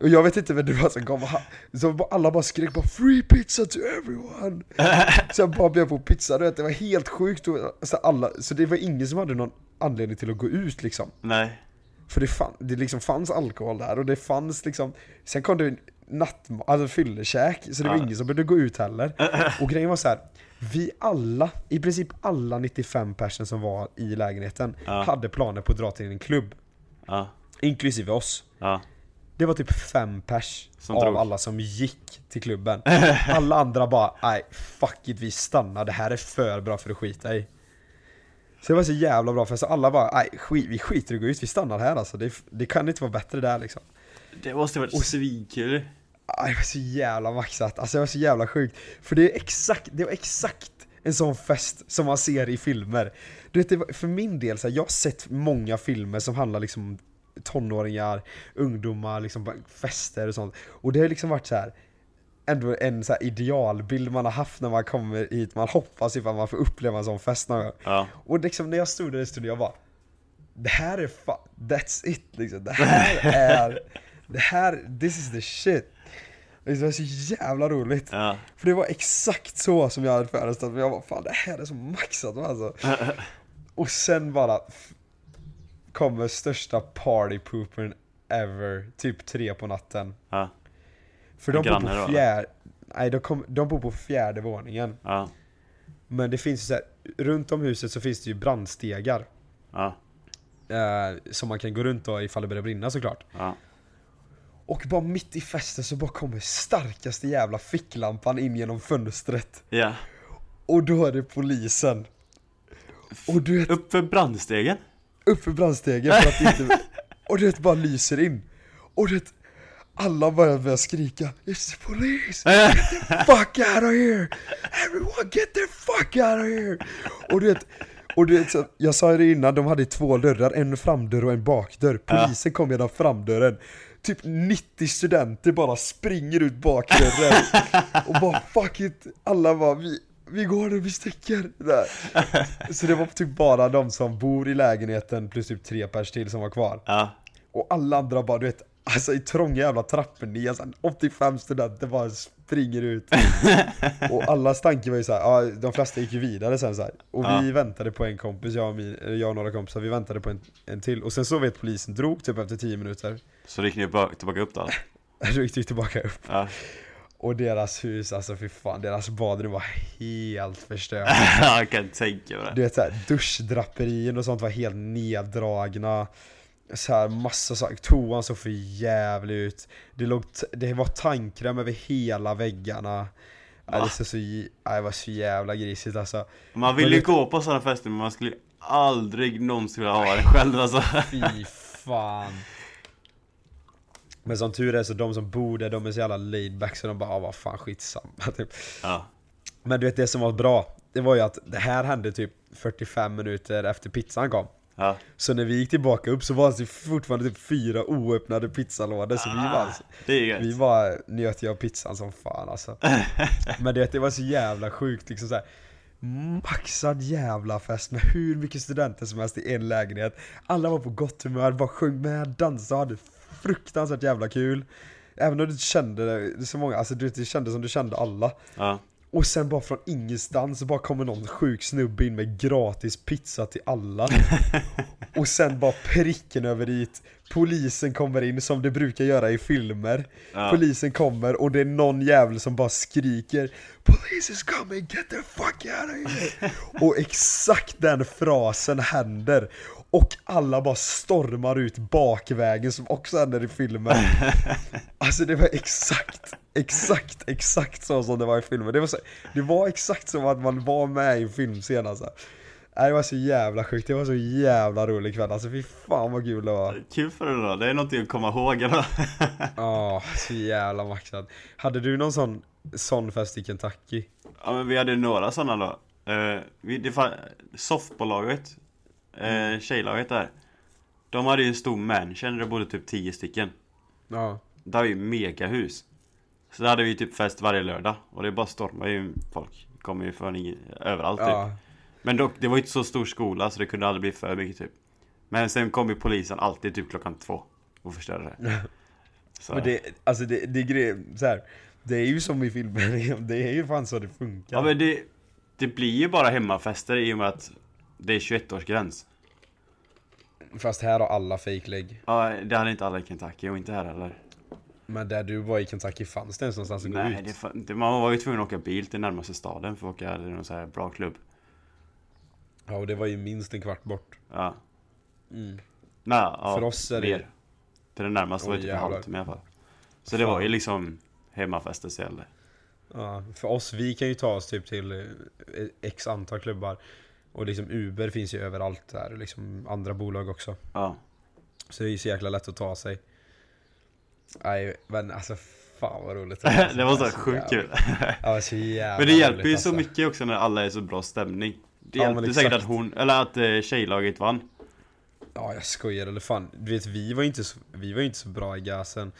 Speaker 1: Och jag vet inte vem det var som kom, så alla bara skrek bara 'Free pizza to everyone' Så jag bara bjöd på pizza, du vet, det var helt sjukt. Och, så, alla, så det var ingen som hade någon anledning till att gå ut liksom.
Speaker 2: Nej,
Speaker 1: för det, fann, det liksom fanns alkohol där och det fanns liksom Sen kom det nattmat, alltså fyllekäk, så det var
Speaker 2: Ja.
Speaker 1: ingen som behövde gå ut heller. Och grejen var så här. Vi alla, i princip alla 95 personer som var i lägenheten
Speaker 2: Ja.
Speaker 1: Hade planer på att dra till en klubb.
Speaker 2: Ja,
Speaker 1: Inklusive oss. Det var typ fem pers
Speaker 2: Som
Speaker 1: av
Speaker 2: drog.
Speaker 1: alla som gick till klubben. Alla andra bara, nej fuck it vi stannar, det här är för bra för att skita i Så det var så jävla bra så alla bara, nej skit, vi skiter i att gå ut, vi stannar här alltså. Det, det kan inte vara bättre där liksom.
Speaker 2: Det måste varit svinkul.
Speaker 1: Aj, Det var så jävla maxat, alltså det var så jävla sjukt. För det är exakt, det var exakt en sån fest som man ser i filmer. Du vet, det var, för min del, så här, jag har sett många filmer som handlar liksom om tonåringar, ungdomar, liksom fester och sånt. Och det har liksom varit så här ändå en så idealbild man har haft när man kommer hit, man hoppas ifall man får uppleva en sån fest någon gång.
Speaker 2: Ja,
Speaker 1: Och liksom när jag stod där i studion, jag bara Det här är fa- that's it liksom, det här är Det här, this is the shit. Det var så jävla roligt.
Speaker 2: Ja,
Speaker 1: För det var exakt så som jag hade föreställt mig, jag bara fan det här är så maxat alltså. Och sen bara Kommer största partypoopern ever, typ tre på natten.
Speaker 2: Ja,
Speaker 1: För de bor på fjärde Nej, de, kom, de bor på fjärde våningen.
Speaker 2: Ja,
Speaker 1: Men det finns så här, runt om huset så finns det ju brandstegar.
Speaker 2: Ja,
Speaker 1: eh, Som man kan gå runt då ifall det börjar brinna såklart.
Speaker 2: Ja,
Speaker 1: Och bara mitt i festen så bara kommer starkaste jävla ficklampan in genom fönstret.
Speaker 2: Ja.
Speaker 1: Och då är det polisen. Och du vet,
Speaker 2: Upp för brandstegen?
Speaker 1: upp för brandstegen för att inte Och du vet, bara lyser in. Och du vet, alla börjar börja skrika. It's the police! Get the fuck out of here! Everyone get the fuck out of here! Och du vet, och du vet jag sa det innan, de hade två dörrar, en framdörr och en bakdörr. Polisen kom genom framdörren. Typ 90 studenter bara springer ut bakdörren. Och bara fuck it, alla bara vi, vi går nu, vi sticker. Där. Så det var typ bara de som bor i lägenheten plus typ tre pers till som var kvar. Och alla andra bara du vet Alltså i trånga jävla trappor ner, så här 85 studenter bara springer ut Och allas tanke var ju såhär, ja de flesta gick ju vidare sen så här. Och vi
Speaker 2: Ja.
Speaker 1: väntade på en kompis, jag och, min, jag och några kompisar, vi väntade på en, en till Och sen så vet polisen drog typ efter 10 minuter
Speaker 2: Så gick ni tillbaka upp då?
Speaker 1: Då gick vi tillbaka upp
Speaker 2: Ja.
Speaker 1: Och deras hus, alltså fy fan, deras badrum var helt förstört
Speaker 2: jag kan tänka mig
Speaker 1: Du
Speaker 2: det.
Speaker 1: vet såhär, duschdraperien och sånt var helt neddragna så här massa saker, toan såg för jävligt ut. Det, låg det var tandkräm över hela väggarna. Ja, det, så, ja, det var så jävla grisigt alltså.
Speaker 2: Man vill
Speaker 1: Men
Speaker 2: ju gå på sådana fester men man skulle aldrig någonsin vilja ha det själv alltså.
Speaker 1: Fy fan. Men som tur är så de som bor där, de är så jävla laid back så de bara ah, vad fan skitsamma typ.
Speaker 2: Ja.
Speaker 1: Men du vet det som var bra, det var ju att det här hände typ 45 minuter efter pizzan kom
Speaker 2: Ja.
Speaker 1: Så när vi gick tillbaka upp så var det fortfarande typ fyra oöppnade pizzalådor så vi var
Speaker 2: Det är gött.
Speaker 1: Vi bara njöt av pizzan som fan alltså Men det, det var så jävla sjukt liksom så här. Maxad jävla fest med hur mycket studenter som helst i en lägenhet Alla var på gott humör, bara sjöng med, dansade hade fruktansvärt jävla kul Även om du kände det, så många, alltså du, det kändes som du kände alla
Speaker 2: Ja.
Speaker 1: Och sen bara från ingenstans så bara kommer någon sjuk snubbe in med gratis pizza till alla. Och sen bara pricken över dit. Polisen kommer in som det brukar göra i filmer.
Speaker 2: Ja.
Speaker 1: Polisen kommer och det är någon jävel som bara skriker Police is coming, get the fuck out of here! Och exakt den frasen händer. Och alla bara stormar ut bakvägen som också händer i filmen Alltså det var exakt, exakt, exakt så som det var i filmen Det var, så, det var exakt som att man var med i en filmscen alltså Nej, Det var så jävla sjukt, det var så jävla rolig kväll alltså fy fan vad kul det var
Speaker 2: Kul för dig då, det är någonting att komma ihåg eller?
Speaker 1: Ja, så jävla maxad Hade du någon sån, sån fest i Kentucky?
Speaker 2: Ja men vi hade några sådana då. Uh, vi, det softballaget, uh, tjejlaget där. De hade ju en stor mansion där det bodde typ 10 stycken.
Speaker 1: Ja
Speaker 2: Det var ju megahus. Så där hade vi typ fest varje lördag. Och det bara stormade ju folk. Kommer ju från överallt typ.
Speaker 1: Ja,
Speaker 2: Men dock, det var ju inte så stor skola så det kunde aldrig bli för mycket typ. Men sen kom ju polisen alltid typ klockan två. Och förstörde det. Så,
Speaker 1: men det, alltså det, det är grej, så här, Det är ju som i filmer, det är ju fan så det funkar
Speaker 2: Ja men det, det blir ju bara hemmafester i och med att det är 21-årsgräns.
Speaker 1: Fast här har alla fejklägg
Speaker 2: Ja, det hade inte alla i Kentucky och inte här heller.
Speaker 1: Men där du var i Kentucky fanns det ens någonstans att gå
Speaker 2: Nej,
Speaker 1: ut?
Speaker 2: det, fa- det, man var ju tvungen att åka bil till närmaste staden för att åka till någon så här bra klubb.
Speaker 1: Ja och det var ju minst en kvart bort
Speaker 2: Ja.
Speaker 1: mm.
Speaker 2: Nej, ja,
Speaker 1: För oss är det-
Speaker 2: mer. Till den närmaste var
Speaker 1: Oj,
Speaker 2: det typ en halvtimme i alla fall. Så det var
Speaker 1: Fan.
Speaker 2: ju liksom hemmafester så gällde.
Speaker 1: Ja, för oss, vi kan ju ta oss typ till eh, x antal klubbar Och liksom Uber finns ju överallt där, liksom andra bolag också
Speaker 2: Ja.
Speaker 1: Så det är ju så jäkla lätt att ta sig Nej men alltså fan vad roligt
Speaker 2: det var så sjukt kul.
Speaker 1: Ja, så jävla
Speaker 2: Men det hjälper
Speaker 1: roligt,
Speaker 2: ju
Speaker 1: alltså.
Speaker 2: så mycket också när alla är så bra stämning. Det
Speaker 1: Ja,
Speaker 2: hjälpte säkert att hon, eller att eh, tjejlaget vann.
Speaker 1: Ja jag skojar eller fan, du vet vi var ju inte så, vi var inte så bra i gasen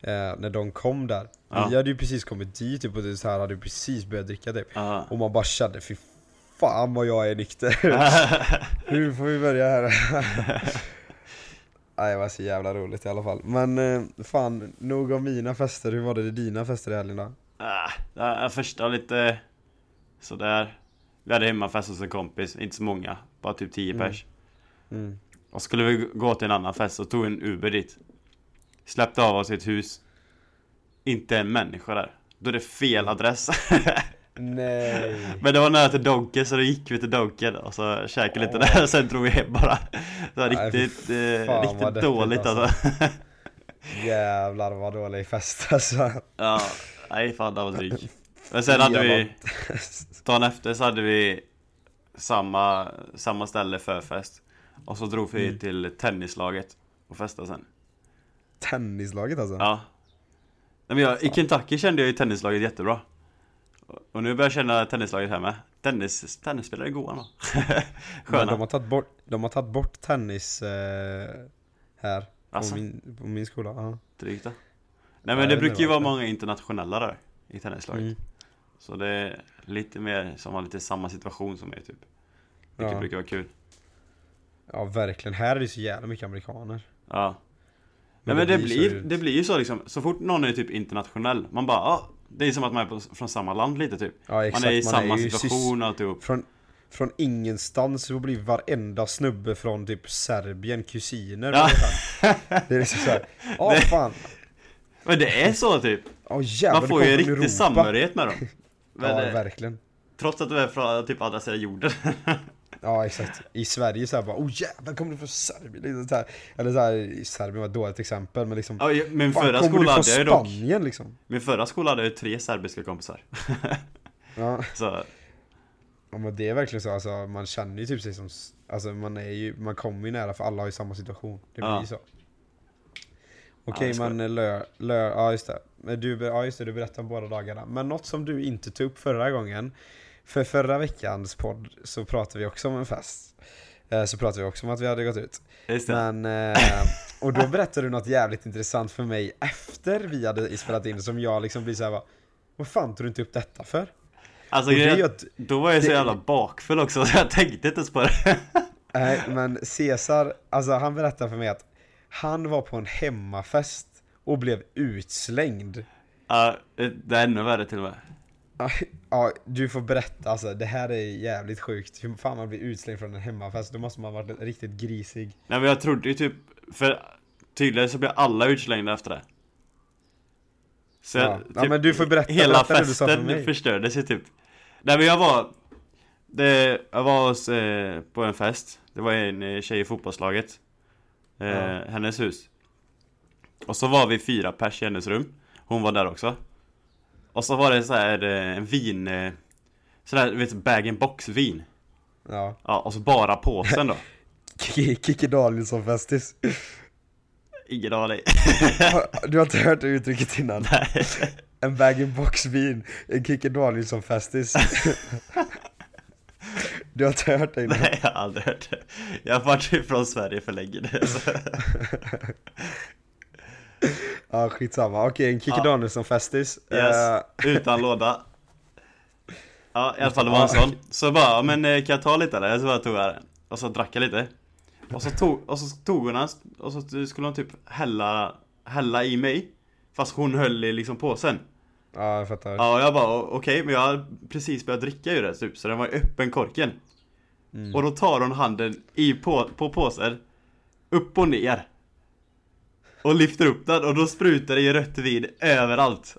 Speaker 1: eh, När de kom där
Speaker 2: Ja.
Speaker 1: Vi hade ju precis kommit dit typ, och det så här hade precis börjat dricka typ
Speaker 2: Ja.
Speaker 1: Och man bara kände fy fan vad jag är nykter Nu får vi börja här Nej det var så jävla roligt i alla fall Men eh, fan, nog om mina fester, hur var det i dina fester i helgen då?
Speaker 2: Ah, den första lite sådär. Vi hade hemmafest hos en kompis, inte så många, bara typ 10
Speaker 1: Mm.
Speaker 2: pers.
Speaker 1: Mm.
Speaker 2: Och skulle vi gå till en annan fest och tog en Uber dit. Släppte av oss i ett hus. Inte en människa där. Då är det fel adress.
Speaker 1: Nej
Speaker 2: Men det var nära till Donken så då gick vi till Donken och så käkade lite där och sen drog vi hem bara. Det var
Speaker 1: Nej,
Speaker 2: riktigt, eh, riktigt dåligt alltså.
Speaker 1: alltså. Jävlar vad dålig fest alltså
Speaker 2: Ja, nej fan det var dryg. Men sen hade vi, dagen efter så hade vi samma, samma ställe förfest. Och så drog vi
Speaker 1: Mm.
Speaker 2: till tennislaget och festade sen.
Speaker 1: Tennislaget alltså?
Speaker 2: Ja. Nej, men jag, I Kentucky kände jag ju tennislaget jättebra. Och- nu börjar jag känna tennislaget här med. Tennis, tennisspelare är goa då.
Speaker 1: Men
Speaker 2: Sköna.
Speaker 1: de har tagit bort, de har tagit bort tennis eh, här på,
Speaker 2: Alltså?
Speaker 1: min, på min skola ja.
Speaker 2: Drygt då. Nej
Speaker 1: Ja,
Speaker 2: men
Speaker 1: jag
Speaker 2: det brukar ju vara många internationella där i tennislaget.
Speaker 1: Mm.
Speaker 2: Så det är lite mer som har lite samma situation som mig typ. Vilket
Speaker 1: Ja.
Speaker 2: brukar vara kul.
Speaker 1: ja verkligen, här är det så jävla mycket amerikaner
Speaker 2: Ja. Nej men det blir, det blir ju så liksom, så fort någon är typ internationell, man bara ah, Det är som att man är på, från samma land lite typ.
Speaker 1: Ja, exakt.
Speaker 2: Man är i
Speaker 1: Man
Speaker 2: samma
Speaker 1: är
Speaker 2: situation och alltihop.
Speaker 1: Från, från ingenstans så blir varenda snubbe från typ Serbien kusiner.
Speaker 2: Ja.
Speaker 1: Det är liksom såhär, åh fan,
Speaker 2: Men det är så typ.
Speaker 1: Åh jävlar
Speaker 2: Man får ju en riktig samhörighet med dem. Men,
Speaker 1: Ja
Speaker 2: eh,
Speaker 1: verkligen.
Speaker 2: Trots att du är från typ andra sidan jorden
Speaker 1: Ja exakt, i Sverige såhär bara oh jävlar kommer du från Serbien? Liksom så här, eller i Serbien var ett dåligt exempel men liksom
Speaker 2: ja, Min förra skola hade jag dock
Speaker 1: Spanien liksom?
Speaker 2: Min förra skola hade jag ju tre serbiska kompisar.
Speaker 1: Ja,
Speaker 2: Så
Speaker 1: ja men det är verkligen så alltså, man känner ju typ sig som, Alltså man är ju, man kommer ju nära för alla har ju samma situation. Det blir
Speaker 2: Ja.
Speaker 1: ju så.
Speaker 2: Ja,
Speaker 1: Okej
Speaker 2: det ska
Speaker 1: men lö, lö, ja just det. Du, ja just det, du berättade om båda dagarna. Men något som du inte tog upp förra gången För förra veckans podd så pratade vi också om en fest. Eh, Så pratade vi också om att vi hade gått ut. Men, eh, och då berättade du något jävligt intressant för mig efter vi hade spelat in som jag liksom blir såhär Vad fan tog du inte upp detta för?
Speaker 2: Alltså grejen,
Speaker 1: att,
Speaker 2: då var jag så
Speaker 1: det-
Speaker 2: jävla bakfull också så jag tänkte inte ens på det.
Speaker 1: Nej men Cesar, alltså han berättade för mig att Han var på en hemmafest och blev utslängd.
Speaker 2: Ja, det är ännu värre till och med
Speaker 1: Ja, du får berätta alltså, det här är jävligt sjukt. Hur fan man blir utslängd från en hemmafest, då måste man ha varit riktigt grisig.
Speaker 2: Nej men jag trodde ju typ, för tydligen så blev alla utslängda efter det. Så
Speaker 1: Ja.
Speaker 2: jag,
Speaker 1: Ja, men du får berätta-
Speaker 2: Hela
Speaker 1: berätta sa för
Speaker 2: festen
Speaker 1: mig.
Speaker 2: förstördes ju typ. Nej men jag var det, Jag var hos, eh, på en fest. Det var en eh, tjej i fotbollslaget eh,
Speaker 1: Ja.
Speaker 2: Hennes hus. Och så var vi fyra pers i hennes rum. Hon var där också Och så var det så här eh, en vin eh, Sådär, vet bag-in-box vin
Speaker 1: Ja,
Speaker 2: Ja, och så bara påsen då
Speaker 1: Kikki Danielsson festis
Speaker 2: Ingen aning
Speaker 1: Du har inte hört det uttrycket innan?
Speaker 2: Nej
Speaker 1: En bag-in-box vin, en Kikki Danielsson festis Du har inte hört det innan?
Speaker 2: Nej, jag har aldrig hört det. Jag har varit ifrån Sverige för länge nu.
Speaker 1: Ja skitsamma, okej en Kikki
Speaker 2: Ja.
Speaker 1: Danielsson festis
Speaker 2: Yes.
Speaker 1: Eh,
Speaker 2: Utan låda. Ja, i alla fall det var en sån. Så bara, men eh, kan jag ta lite eller? Så bara tog jag den. Och så drack jag lite. Och så tog, och så tog hon den, och så skulle hon typ hälla, hälla i mig. Fast hon höll i liksom påsen.
Speaker 1: Ja jag fattar
Speaker 2: Ja, och jag bara okej, men jag har precis börjat dricka ur det typ. Så den var öppen korken.
Speaker 1: Mm.
Speaker 2: Och då tar hon handen i på, på påsen. Upp och ner. Och lyfter upp den och då sprutar det ju rött vin överallt.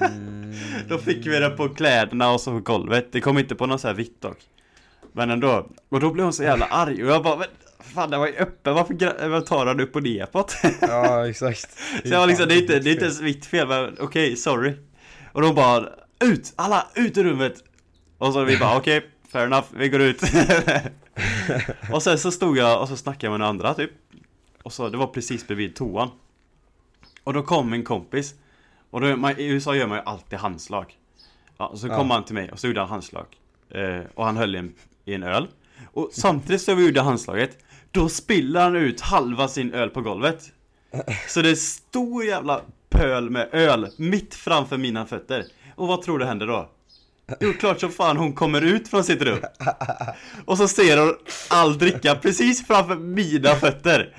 Speaker 1: Mm.
Speaker 2: då fick vi det på kläderna och så på golvet. Det kom inte på något så här vitt dock. Men ändå. Och då blev hon så jävla arg och jag bara men Fan den var ju öppen, varför, tar han upp och ner på det?
Speaker 1: Ja exakt
Speaker 2: Så jag var liksom, det är inte, det är inte ens mitt fel men okej, sorry. Och de bara Ut! Alla ut ur rummet! Och så vi bara okej, fair enough, vi går ut. och sen så stod jag och så snackade jag med den andra typ. Och så, det var precis bredvid toan. Och då kom min kompis. Och då, man, i USA gör man ju alltid handslag. Ja, och så kom
Speaker 1: Ja.
Speaker 2: han till mig och så gjorde han handslag. Eh, och han höll i en, i en öl. Och samtidigt som vi gjorde handslaget, då spiller han ut halva sin öl på golvet. Så det är stor jävla pöl med öl mitt framför mina fötter. Och vad tror du händer då? Jo, klart som fan hon kommer ut från sitt rum. Och så ser hon all dricka precis framför mina fötter.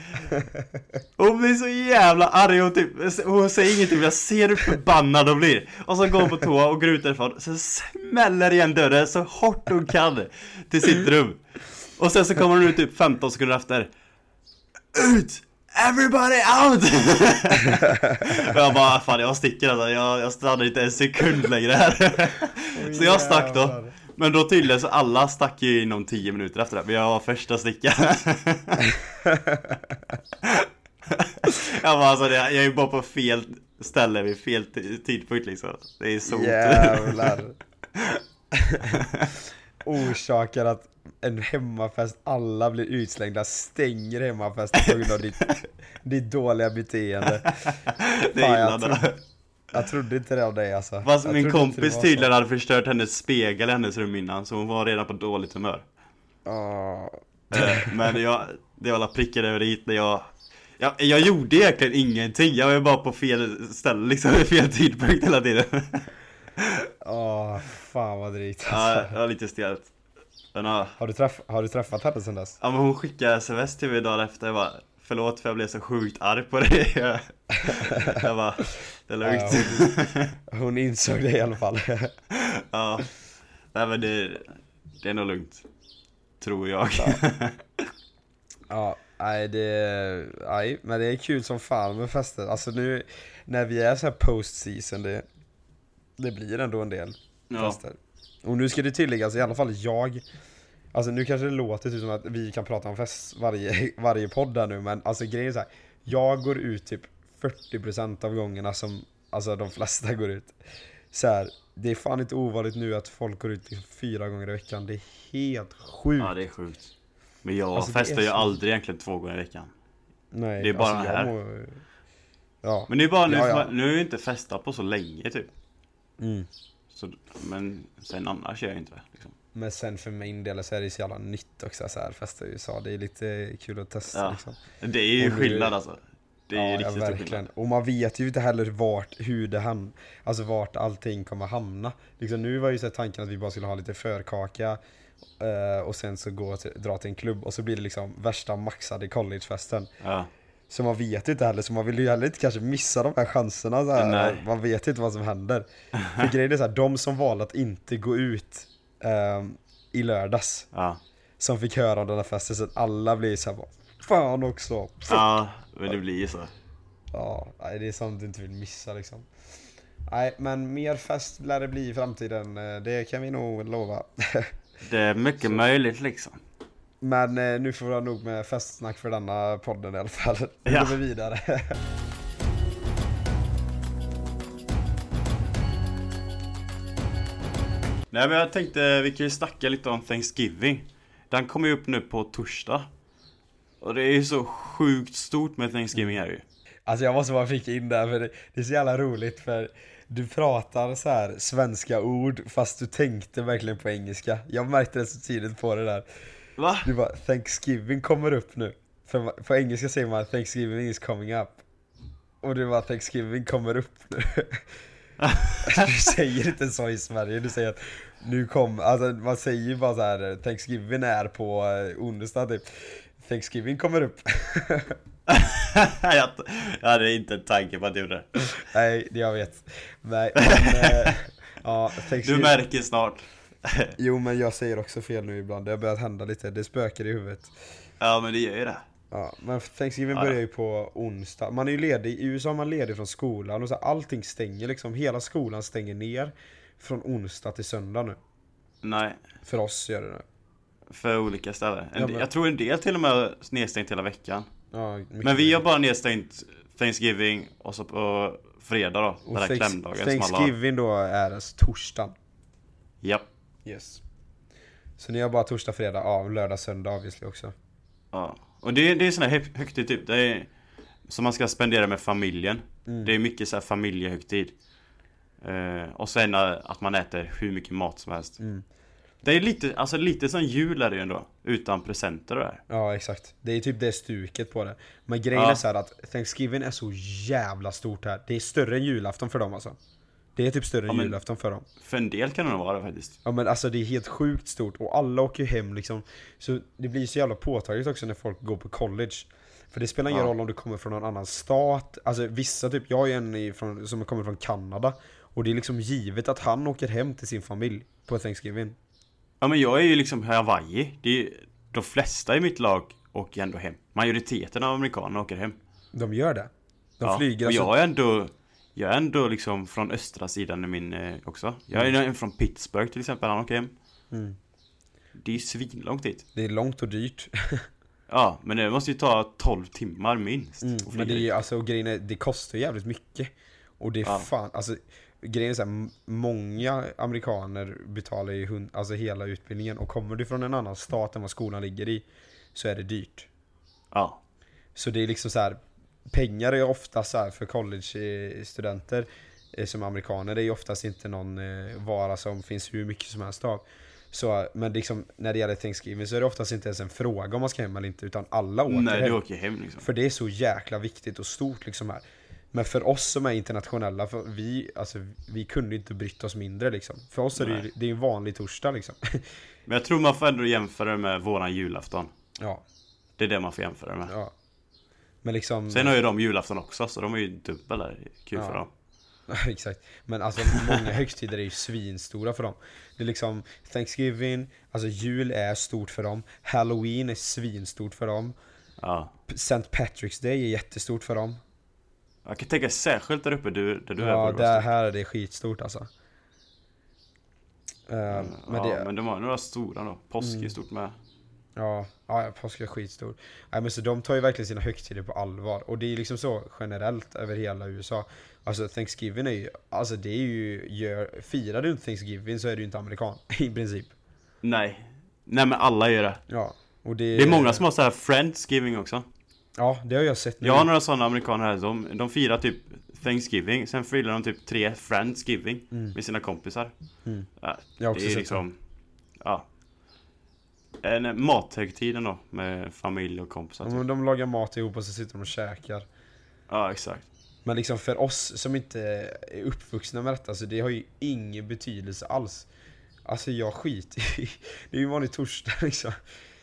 Speaker 2: Hon blir så jävla arg och typ, hon säger ingenting, men jag ser hur förbannad hon blir. Och så går hon på toa och går ut därifrån, så smäller igen dörren så hårt hon kan till sitt rum. Och sen så kommer hon ut typ 15 sekunder efter. Ut! Everybody out! och jag bara, fan jag sticker alltså, jag, jag stannar inte en sekund längre här. så jag stack då. Men då tydligen så alla stack ju inom 10 minuter efter det, men jag var första att sticka. jag bara alltså, jag är ju bara på fel ställe vid fel tidpunkt liksom. Det är så.
Speaker 1: Jävlar Orsakar att en hemmafest, alla blir utslängda, stänger hemmafesten på grund av ditt, ditt dåliga beteende
Speaker 2: det
Speaker 1: Fan, jag
Speaker 2: då.
Speaker 1: Jag trodde inte det av dig alltså
Speaker 2: Fast
Speaker 1: Jag
Speaker 2: min kompis tydligen hade förstört hennes spegel i hennes rum innan, så hon var redan på dåligt humör.
Speaker 1: Ja.
Speaker 2: Eh, Men jag, det var alla prickar över dit när jag jag, jag gjorde egentligen ingenting, jag var bara på fel ställe liksom, vid fel tidpunkt hela tiden
Speaker 1: Åh, fan vad drygt
Speaker 2: Ja,
Speaker 1: alltså.
Speaker 2: det var lite stelt Ja,
Speaker 1: har, du träff, har du träffat henne sen dess?
Speaker 2: ja men hon skickade sms till mig dagen efter, jag bara Förlåt för jag blev så sjukt arg på det. Jag, bara, det är lugnt.
Speaker 1: Ja, Hon insåg det i alla fall.
Speaker 2: Ja. Nej men det, det är nog lugnt. Tror jag.
Speaker 1: Ja, nej det, nej, men det är kul som fan med fester. Alltså nu när vi är så här post season, det, det blir ändå en del
Speaker 2: Ja.
Speaker 1: fester. Och nu ska det tilläggas, i alla fall jag, alltså nu kanske det låter typ som att vi kan prata om fest varje, varje podd där nu, men alltså grejen är så här, jag går ut typ 40% av gångerna som, alltså de flesta går ut. Så här, det är fan inte ovanligt nu att folk går ut liksom fyra gånger i veckan, det är helt sjukt.
Speaker 2: ja det är sjukt. Men jag
Speaker 1: Alltså,
Speaker 2: festar ju
Speaker 1: så-
Speaker 2: aldrig egentligen två gånger i veckan.
Speaker 1: Nej,
Speaker 2: Det är bara
Speaker 1: alltså,
Speaker 2: här.
Speaker 1: mår- Ja.
Speaker 2: Men det är bara nu,
Speaker 1: Ja, ja.
Speaker 2: nu har jag inte festat på så länge typ.
Speaker 1: Mm.
Speaker 2: Så, men sen annars gör jag inte det. Liksom.
Speaker 1: Men sen för min del så är det så jävla nytt också så här festa i USA. Det är lite kul att testa
Speaker 2: Ja.
Speaker 1: liksom.
Speaker 2: Det är ju
Speaker 1: Och
Speaker 2: skillnad alltså. Det är
Speaker 1: ja,
Speaker 2: riktigt stor
Speaker 1: verkligen. Och man vet ju inte heller vart, hur det ham alltså vart allting kommer hamna. Liksom nu var ju så tanken att vi bara skulle ha lite förkaka eh, och sen så gå till, dra till en klubb och så blir det liksom värsta maxade collegefesten.
Speaker 2: Ja.
Speaker 1: Så man vet inte heller, så man vill ju heller inte kanske missa de här chanserna så här. Man vet inte vad som händer. För grejen är så här, de som valde att inte gå ut ehm, i lördags
Speaker 2: Ja.
Speaker 1: som fick höra om den här festen så att alla blir så här bara Fan också!
Speaker 2: ja, men det blir ju så.
Speaker 1: Ja, det är sånt du inte vill missa liksom. Nej, men mer fest lär det bli i framtiden, eh, det kan vi nog lova.
Speaker 2: Det är mycket möjligt liksom.
Speaker 1: Men eh, nu får vi ha nog med festsnack för denna podden i alla fall. Nu
Speaker 2: Ja.
Speaker 1: går vi vidare.
Speaker 2: Nej men jag tänkte vi kan ju snacka lite om Thanksgiving. Den kommer ju upp nu på torsdag. Och det är ju så sjukt stort med Thanksgiving här ju.
Speaker 1: Alltså jag måste bara flika in där för det, det är så jävla roligt för du pratar så här svenska ord fast du tänkte verkligen på engelska. Jag märkte det så tidigt på det där.
Speaker 2: Va?
Speaker 1: Du bara Thanksgiving kommer upp nu. För på engelska säger man Thanksgiving is coming up. Och du bara Thanksgiving kommer upp nu. du säger inte så i Sverige, du säger att nu kom, alltså man säger ju bara så här Thanksgiving är på eh, onsdag typ. Thanksgiving kommer upp.
Speaker 2: jag, jag hade inte en tanke på att du gjorde det.
Speaker 1: Nej, jag vet. Nej, men, eh, ja,
Speaker 2: Du märker snart.
Speaker 1: Jo men jag säger också fel nu ibland, det har börjat hända lite, det spökar i huvudet.
Speaker 2: Ja men det gör ju det.
Speaker 1: Ja, men Thanksgiving
Speaker 2: Ja,
Speaker 1: börjar
Speaker 2: ja.
Speaker 1: ju på onsdag. Man är ju ledig, i USA är man ledig från skolan och så allting stänger liksom. Hela skolan stänger ner från onsdag till söndag nu.
Speaker 2: Nej,
Speaker 1: För oss gör det nu.
Speaker 2: för olika ställen. En,
Speaker 1: Ja, men-
Speaker 2: Jag tror en del till och med har nedstängt hela veckan.
Speaker 1: Ja,
Speaker 2: Men vi har bara nedstängt Thanksgiving och så på fredag då.
Speaker 1: Och
Speaker 2: Den där
Speaker 1: Thanks-
Speaker 2: klämdagen som alla har.
Speaker 1: Thanksgiving då är det torsdagen.
Speaker 2: Japp.
Speaker 1: Yes. Så ni har bara torsdag, fredag, ja, lördag, söndag obviously också.
Speaker 2: Ja. Och det, det är sån här hög- högtid typ. Det är som man ska spendera med familjen.
Speaker 1: Mm.
Speaker 2: Det är mycket så här familjehögtid. Eh, och sen eh, att man äter hur mycket mat som helst.
Speaker 1: Mm.
Speaker 2: Det är lite, alltså lite som jul är det ju ändå. Utan presenter och det här.
Speaker 1: Ja exakt, det är typ det stuket på det. Men grejen
Speaker 2: Ja.
Speaker 1: är så att Thanksgiving är så jävla stort här. Det är större än julafton för dem alltså. Det är typ större
Speaker 2: Ja,
Speaker 1: än
Speaker 2: men-
Speaker 1: julafton för dem.
Speaker 2: För en del kan det nog vara faktiskt.
Speaker 1: Ja men alltså det är helt sjukt stort och alla åker ju hem liksom. Så det blir så jävla påtagligt också när folk går på college. För det spelar ingen
Speaker 2: Ja.
Speaker 1: roll om du kommer från någon annan stat. Alltså vissa typ, jag är en ifrån, som kommer från Kanada. Och det är liksom givet att han åker hem till sin familj på Thanksgiving.
Speaker 2: Ja men jag är ju liksom Hawaii. Det är, de flesta i mitt lag åker ändå hem. Majoriteten av amerikanerna åker hem.
Speaker 1: De gör det. De
Speaker 2: ja.
Speaker 1: flyger
Speaker 2: och
Speaker 1: alltså.
Speaker 2: jag är ändå Jag är ändå liksom från östra sidan i min eh, också. Jag är en från Pittsburgh till exempel, han åker hem.
Speaker 1: Mm.
Speaker 2: Det är ju svinlångt dit.
Speaker 1: Det är långt och dyrt.
Speaker 2: Ja, men det måste ju ta 12 timmar minst.
Speaker 1: Mm, men det är ju, alltså grejen är, det kostar jävligt mycket. Och det är
Speaker 2: Ja.
Speaker 1: fan, alltså grejen är så här, m- många amerikaner betalar ju hund, alltså hela utbildningen och kommer du från en annan stat än vad skolan ligger i så är det dyrt.
Speaker 2: Ja.
Speaker 1: Så det är liksom så här, pengar är ofta så här för college-studenter eh, som amerikaner, det är ju oftast inte någon eh, vara som finns hur mycket som helst av. Så, men liksom, när det gäller Thanksgiving så är det oftast inte ens en fråga om man ska hem eller inte, utan alla åker
Speaker 2: Nej,
Speaker 1: hem.
Speaker 2: åker hem liksom.
Speaker 1: För det är så jäkla viktigt och stort liksom här. Men för oss som är internationella, för vi, alltså, vi kunde inte brytt oss mindre liksom. För oss är det ju
Speaker 2: Nej.
Speaker 1: det är en vanlig torsdag liksom.
Speaker 2: Men jag tror man får ändå jämföra det med våran julafton.
Speaker 1: ja,
Speaker 2: Det är det man får jämföra det med.
Speaker 1: ja. Men liksom
Speaker 2: Sen har ju de julafton också, så de är ju dubbel där. Kul för
Speaker 1: Ja.
Speaker 2: dem.
Speaker 1: Exakt. Men alltså många högtider är ju svinstora för dem. Det är liksom Thanksgiving, alltså jul är stort för dem. Halloween är svinstort för dem.
Speaker 2: Ja.
Speaker 1: St. Patrick's Day är jättestort för dem.
Speaker 2: Jag kan tänka särskilt där uppe du, där du är.
Speaker 1: Ja, det här är det skitstort alltså.
Speaker 2: Stort.
Speaker 1: men
Speaker 2: ja,
Speaker 1: det,
Speaker 2: men de har några stora då. Påsk är
Speaker 1: Mm.
Speaker 2: stort med.
Speaker 1: Ja, ja, påsk är skitstor. Nej men så de tar ju verkligen sina högtider på allvar. Och det är liksom så generellt över hela USA. Alltså Thanksgiving är ju, alltså det är ju, gör, firar du inte Thanksgiving så är du inte amerikan i princip.
Speaker 2: Nej. Nej men alla gör det.
Speaker 1: Ja. Och det,
Speaker 2: Det är många som har så här Friendsgiving också.
Speaker 1: Ja, det har jag sett nu.
Speaker 2: Jag har några sådana amerikaner här, de, de firar typ Thanksgiving, sen firar de typ tre Friendsgiving
Speaker 1: Mm.
Speaker 2: med sina kompisar.
Speaker 1: Mm.
Speaker 2: Ja,
Speaker 1: Jag har också
Speaker 2: det är
Speaker 1: sett
Speaker 2: liksom, ja. En mathögtid ändå, med familj och kompisar. Typ.
Speaker 1: De, de lagar mat ihop och så sitter de och käkar.
Speaker 2: Ja, exakt.
Speaker 1: Men liksom för oss som inte är uppvuxna med detta, så det har ju ingen betydelse alls. Alltså jag skiter i, det är ju en vanlig torsdag liksom.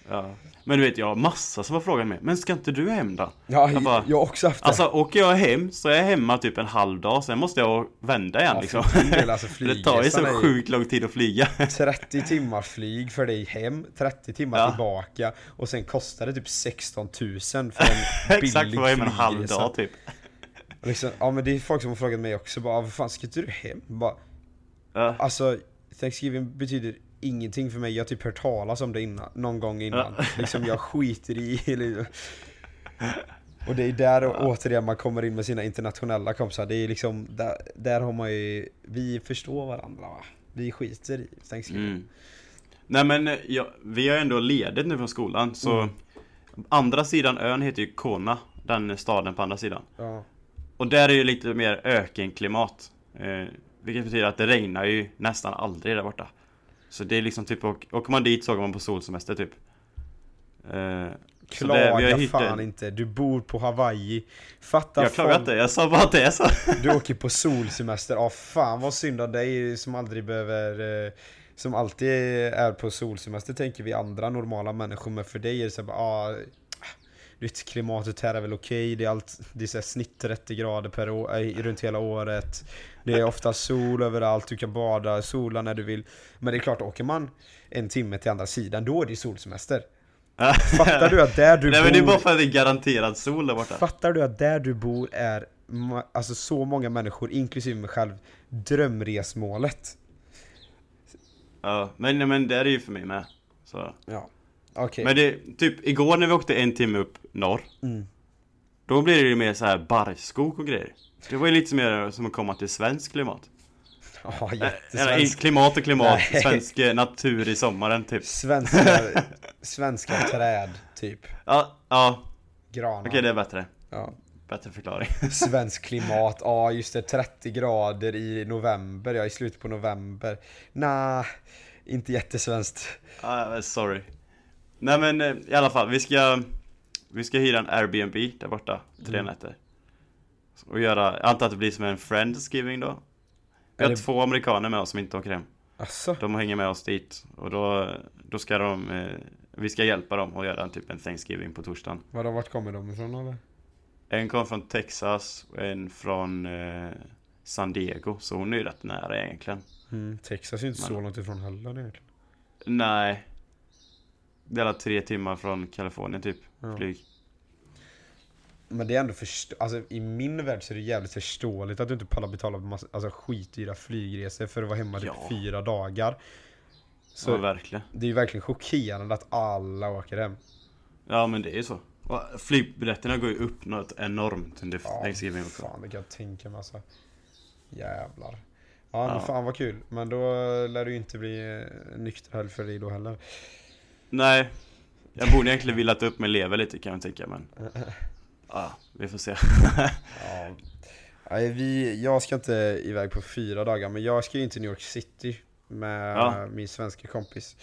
Speaker 2: Ja. Men du vet, jag har massa som har frågat mig, men ska inte du hem då?
Speaker 1: Ja,
Speaker 2: Jag bara-
Speaker 1: jag har också haft det.
Speaker 2: Alltså åker jag hem så är jag hemma typ en halv dag, sen måste jag vända igen
Speaker 1: ja,
Speaker 2: liksom.
Speaker 1: för din del, alltså
Speaker 2: Det tar ju så sjukt lång tid att flyga.
Speaker 1: 30 timmar flyg för dig hem, 30 timmar
Speaker 2: Ja.
Speaker 1: tillbaka och sen kostar det typ 16 000 för en billig
Speaker 2: Exakt, för att vara hemma en halv dag typ.
Speaker 1: Och Liksom, ja men det är folk som har frågat mig också bara, vad fan ska inte du hem? Bara,
Speaker 2: Ja.
Speaker 1: Alltså, Thanksgiving betyder ingenting för mig. Jag har typ hört talas om det innan, någon gång innan. Liksom jag skiter i eller- Och det är där och återigen man kommer in med sina internationella kompisar. Det är liksom, där, där har man ju, vi förstår varandra va? Vi skiter i Thanksgiving.
Speaker 2: Mm. Nej men eh, ja, vi har ändå ledigt nu från skolan så
Speaker 1: Mm.
Speaker 2: Andra sidan ön heter ju Kona Den staden på andra sidan
Speaker 1: Ja.
Speaker 2: Och där är ju lite mer ökenklimat eh, Vilket betyder att det regnar ju nästan aldrig där borta Så det är liksom typ, åk- åker man dit så åker man på solsemester typ. Eh, så det-
Speaker 1: Klaga
Speaker 2: hittat-
Speaker 1: fan inte, du bor på Hawaii. Fatta
Speaker 2: Jag klagar inte, jag sa bara att det är så.
Speaker 1: Du åker på solsemester, ja fan vad synd av dig som aldrig behöver eh, Som alltid är på solsemester tänker vi andra normala människor. Men för dig är det så här bara, ah, vet, klimatet här är väl okej, det är, allt, det är så här snitt 30 grader per år, eh, runt hela året Det är ofta sol överallt, du kan bada, sola när du vill Men det är klart, åker man en timme till andra sidan, då är det solsemester Fattar du att där du
Speaker 2: Nej
Speaker 1: bor
Speaker 2: men det är bara för att det är garanterad sol där borta
Speaker 1: Fattar du att där du bor är alltså så många människor, inklusive mig själv, drömresmålet?
Speaker 2: Ja, men, nej, men det är det ju för mig med så.
Speaker 1: Ja. Okej.
Speaker 2: Men det, typ igår när vi åkte en timme upp norr
Speaker 1: Mm.
Speaker 2: Då blir det ju mer så här barrskog och grejer Det var ju lite mer som att komma till svensk klimat
Speaker 1: Ja, jättesvensk.
Speaker 2: klimat och klimat,
Speaker 1: Nej.
Speaker 2: svensk eh, natur i sommaren typ
Speaker 1: Svenska, svenska träd, typ.
Speaker 2: Ja, ja,
Speaker 1: Granar.
Speaker 2: okej det är bättre
Speaker 1: Ja.
Speaker 2: Bättre förklaring
Speaker 1: Svensk klimat, ja just det, 30 grader i november, ja i slutet på november. Nah, inte jättesvenskt.
Speaker 2: Men sorry Nej men eh, i alla fall, vi ska Vi ska hyra en Airbnb där borta, tre
Speaker 1: Mm.
Speaker 2: nätter Och göra, jag antar att det blir som en friendsgiving då Vi
Speaker 1: Är
Speaker 2: har
Speaker 1: det-
Speaker 2: två amerikaner med oss som inte åker hem
Speaker 1: Asså?
Speaker 2: De hänger med oss dit och då, då ska de eh, Vi ska hjälpa dem att göra en typ en Thanksgiving på torsdagen
Speaker 1: Vadå, vart kommer de ifrån eller?
Speaker 2: En kom från Texas och en från eh, San Diego, så hon är ju rätt nära egentligen
Speaker 1: Mm, Texas är ju inte så långt ifrån heller egentligen.
Speaker 2: Nej Det är alla tre timmar från Kalifornien typ,
Speaker 1: Ja.
Speaker 2: flyg
Speaker 1: Men det är ändå först alltså i min värld så är det jävligt förståeligt att du inte pallar betala massa, alltså skitdyra flygresor för att vara hemma typ
Speaker 2: Ja.
Speaker 1: fyra dagar. Så
Speaker 2: Ja verkligen
Speaker 1: det är ju verkligen chockerande att alla åker hem.
Speaker 2: Ja men det är ju så och Flygbiljetterna går ju upp något enormt under
Speaker 1: Ja,
Speaker 2: Thanksgiving också
Speaker 1: fan det kan jag tänka mig alltså. Jävlar. Ja, men
Speaker 2: Ja.
Speaker 1: fan vad kul. Men då lär ju inte bli eh, nykter helg för dig då heller.
Speaker 2: Nej Jag borde egentligen villat upp med lever lite kan jag tänka men Ja, vi får se
Speaker 1: Ja. Nej, vi, jag ska inte iväg på fyra dagar men jag ska ju till New York City med
Speaker 2: Ja.
Speaker 1: min svenska kompis.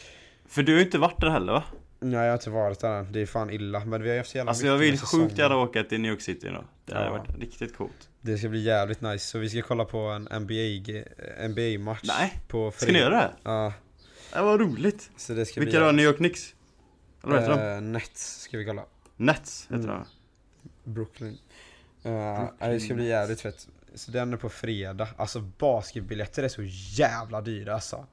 Speaker 2: För du har ju inte varit där heller va?
Speaker 1: Nej jag har inte varit där än. det är fan illa men vi har ju haft jävla
Speaker 2: Alltså jag vill sjukt gärna åka till New York City då Det hade
Speaker 1: Ja.
Speaker 2: varit riktigt coolt
Speaker 1: Det ska bli jävligt nice, så vi ska kolla på en NBA, NBA-match
Speaker 2: Nej,
Speaker 1: på
Speaker 2: Ska ni göra det?
Speaker 1: Ja,
Speaker 2: Det var roligt
Speaker 1: så det ska
Speaker 2: Vilka
Speaker 1: bli
Speaker 2: då? New York Knicks? Eller vad heter de?
Speaker 1: eh, Nets ska vi kolla
Speaker 2: Nets heter
Speaker 1: Mm.
Speaker 2: de
Speaker 1: Brooklyn. Uh, Det ska bli jävligt fett. Så den är på fredag. Alltså basketbiljetter är så jävla dyra alltså.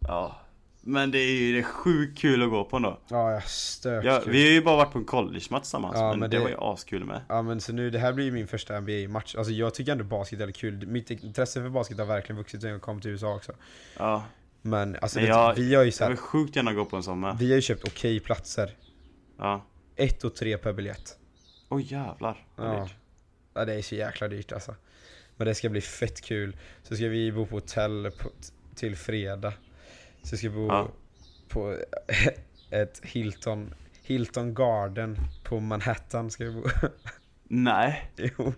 Speaker 2: Ja. Men det är ju det är sjukt kul att gå på ändå.
Speaker 1: Ja, jag stök
Speaker 2: Ja, vi har ju bara varit på en college-match tillsammans,
Speaker 1: Ja,
Speaker 2: men,
Speaker 1: men
Speaker 2: det...
Speaker 1: det-
Speaker 2: var ju askul med.
Speaker 1: Ja men så nu, det här blir ju min första NBA-match. Alltså jag tycker ändå basket är kul. Mitt intresse för basket har verkligen vuxit sen jag kom till USA också.
Speaker 2: Ja.
Speaker 1: Men alltså
Speaker 2: Men
Speaker 1: det,
Speaker 2: jag-
Speaker 1: vi har ju så
Speaker 2: Jag vill sjukt gärna gå på en sån med.
Speaker 1: vi har ju köpt okej platser.
Speaker 2: Ja.
Speaker 1: Ett och tre per biljett.
Speaker 2: Oj jävlar. vad
Speaker 1: Ja.
Speaker 2: dyrt.
Speaker 1: ja, det är så jäkla dyrt alltså. Men det ska bli fett kul. Så ska vi bo på hotell på, till fredag. Så ska vi bo
Speaker 2: Ja.
Speaker 1: på ett Hilton, Hilton Garden på Manhattan ska vi bo.
Speaker 2: Nej,
Speaker 1: jo.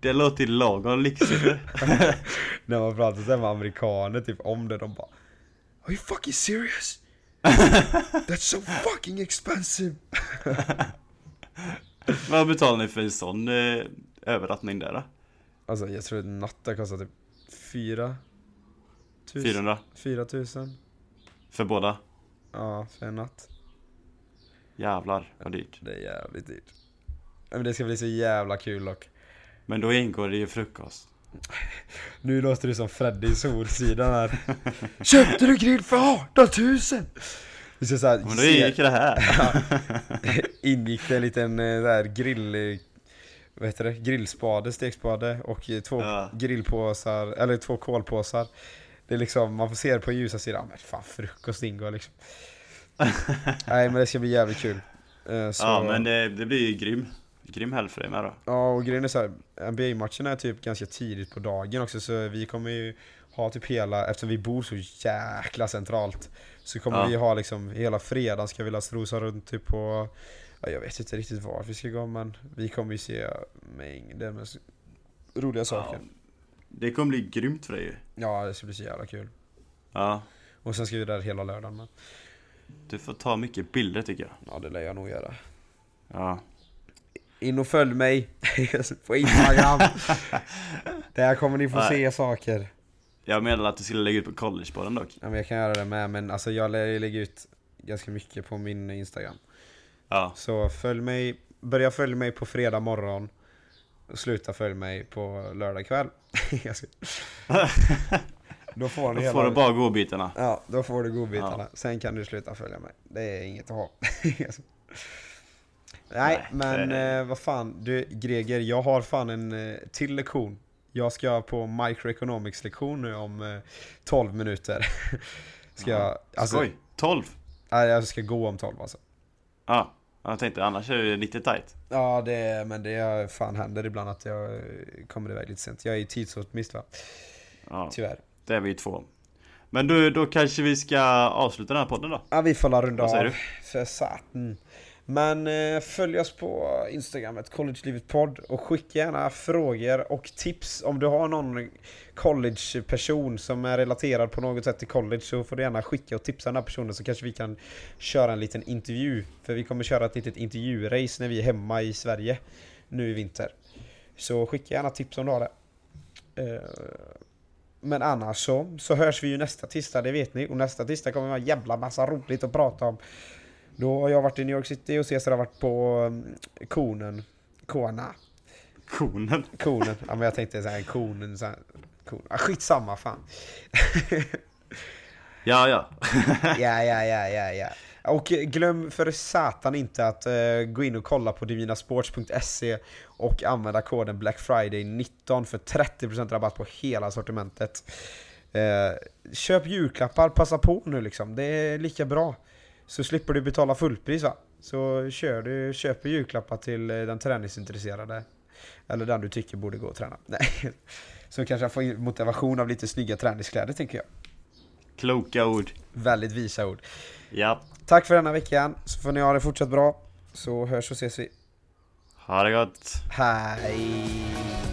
Speaker 2: det låter lagom lyxigt.
Speaker 1: När man pratar så här med amerikaner typ om det, de bara Are you fucking serious? That's so fucking expensive!
Speaker 2: Vad betalar ni för en sån eh, övernattning där då?
Speaker 1: Alltså jag tror att natten kostar typ 4 tusen,
Speaker 2: 400?
Speaker 1: 4 tusen
Speaker 2: För båda?
Speaker 1: Ja, för en natt.
Speaker 2: Jävlar vad dyrt.
Speaker 1: Det är jävligt dyrt. Men det ska bli så jävla kul dock.
Speaker 2: Men då ingår det ju frukost.
Speaker 1: Nu låter du som Freddy i Solsidan här. Köpte du grill för 18 000? Vi ska såhär,
Speaker 2: Men då gick det här.
Speaker 1: ingick det en liten där grill... eh, Vad heter det? Grillspade, stekspade och eh, två
Speaker 2: Ja.
Speaker 1: grillpåsar, eller två kolpåsar. Det är liksom, man får se det på ljusa sidan, men fan frukost ingår liksom. Nej men det ska bli jävligt kul. Eh, Så,
Speaker 2: Ja men det, det blir ju grym. Grym helg för dig med då.
Speaker 1: Ja och grejen är såhär, NBA-matchen är typ ganska tidigt på dagen också så vi kommer ju ha typ hela, eftersom vi bor så jäkla centralt Så kommer
Speaker 2: Ja.
Speaker 1: vi ha liksom, hela fredagen ska vi la strosa runt typ på ja, Jag vet inte riktigt vart vi ska gå men vi kommer ju se mängder med roliga saker
Speaker 2: Ja. Det kommer bli grymt för dig ju.
Speaker 1: Ja det ska bli så jävla kul
Speaker 2: Ja.
Speaker 1: Och sen ska vi där hela lördagen med
Speaker 2: Du får ta mycket bilder tycker jag.
Speaker 1: Ja det lär jag nog göra
Speaker 2: Ja.
Speaker 1: In och följ mig. På Instagram. Där kommer ni få
Speaker 2: Nej.
Speaker 1: se saker.
Speaker 2: Jag menade att du skulle lägga ut på collegebollen dock.
Speaker 1: Ja men jag kan göra det med men alltså jag lä- lägger ut ganska mycket på min Instagram.
Speaker 2: Ja.
Speaker 1: Så följ mig, börja följa mig på fredag morgon. Och Sluta följ mig på lördag kväll. Då får
Speaker 2: Då får
Speaker 1: hela
Speaker 2: du bara godbitarna.
Speaker 1: Ja, då får du godbitarna. Sen kan du sluta följa mig. Det är inget att ha. Nej, men eh, vad fan Du Greger, jag har fan en eh, till lektion Jag ska på microeconomics lektion nu om eh, 12 minuter Ska jag, alltså,
Speaker 2: Skoj. 12.
Speaker 1: nej, jag ska gå om 12 alltså
Speaker 2: Ja. Jag tänkte annars är det lite tight.
Speaker 1: Ja, det, men det fan händer ibland att jag eh, kommer iväg lite sent. Jag är ju tidsoptimist va?
Speaker 2: Ja.
Speaker 1: Tyvärr.
Speaker 2: Det är vi ju två. Men då, då kanske vi ska avsluta den här podden då.
Speaker 1: Ja, vi får la runda
Speaker 2: Vad säger
Speaker 1: av.
Speaker 2: du?
Speaker 1: För satan. Men eh, följ oss på Instagramet, collegelivetpodd och skicka gärna frågor och tips om du har någon collegeperson som är relaterad på något sätt till college så får du gärna skicka och tipsa den här personen så kanske vi kan köra en liten intervju. För vi kommer köra ett litet intervjurace när vi är hemma i Sverige nu i vinter. Så skicka gärna tips om du har det. Eh, Men annars så, så hörs vi ju nästa tisdag, det vet ni. Och nästa tisdag kommer vi ha en jävla massa roligt att prata om. Då har jag varit i New York City och Cesar har varit på um, konen. Kona.
Speaker 2: Konen.
Speaker 1: Konen. Ja men jag tänkte såhär konen, såhär. Kon. Ah, skitsamma fan.
Speaker 2: Ja, ja.
Speaker 1: Ja, ja, ja, ja, ja. Och glöm för satan inte att eh, gå in och kolla på divinasports.se och använda koden Black Friday 19 för 30% rabatt på hela sortimentet. Eh, köp julklappar, passa på nu liksom. Det är lika bra. Så slipper du betala fullpris va. Så kör du, köper julklappar till eh, den träningsintresserade. Eller den du tycker borde gå och träna. Nej. Så kanske jag får motivation av lite snygga träningskläder tänker jag.
Speaker 2: Kloka ord.
Speaker 1: Väldigt visa ord.
Speaker 2: Ja.
Speaker 1: Tack för denna veckan, så får ni ha det fortsatt bra. Så hörs och ses vi.
Speaker 2: Ha det gott.
Speaker 1: Hej!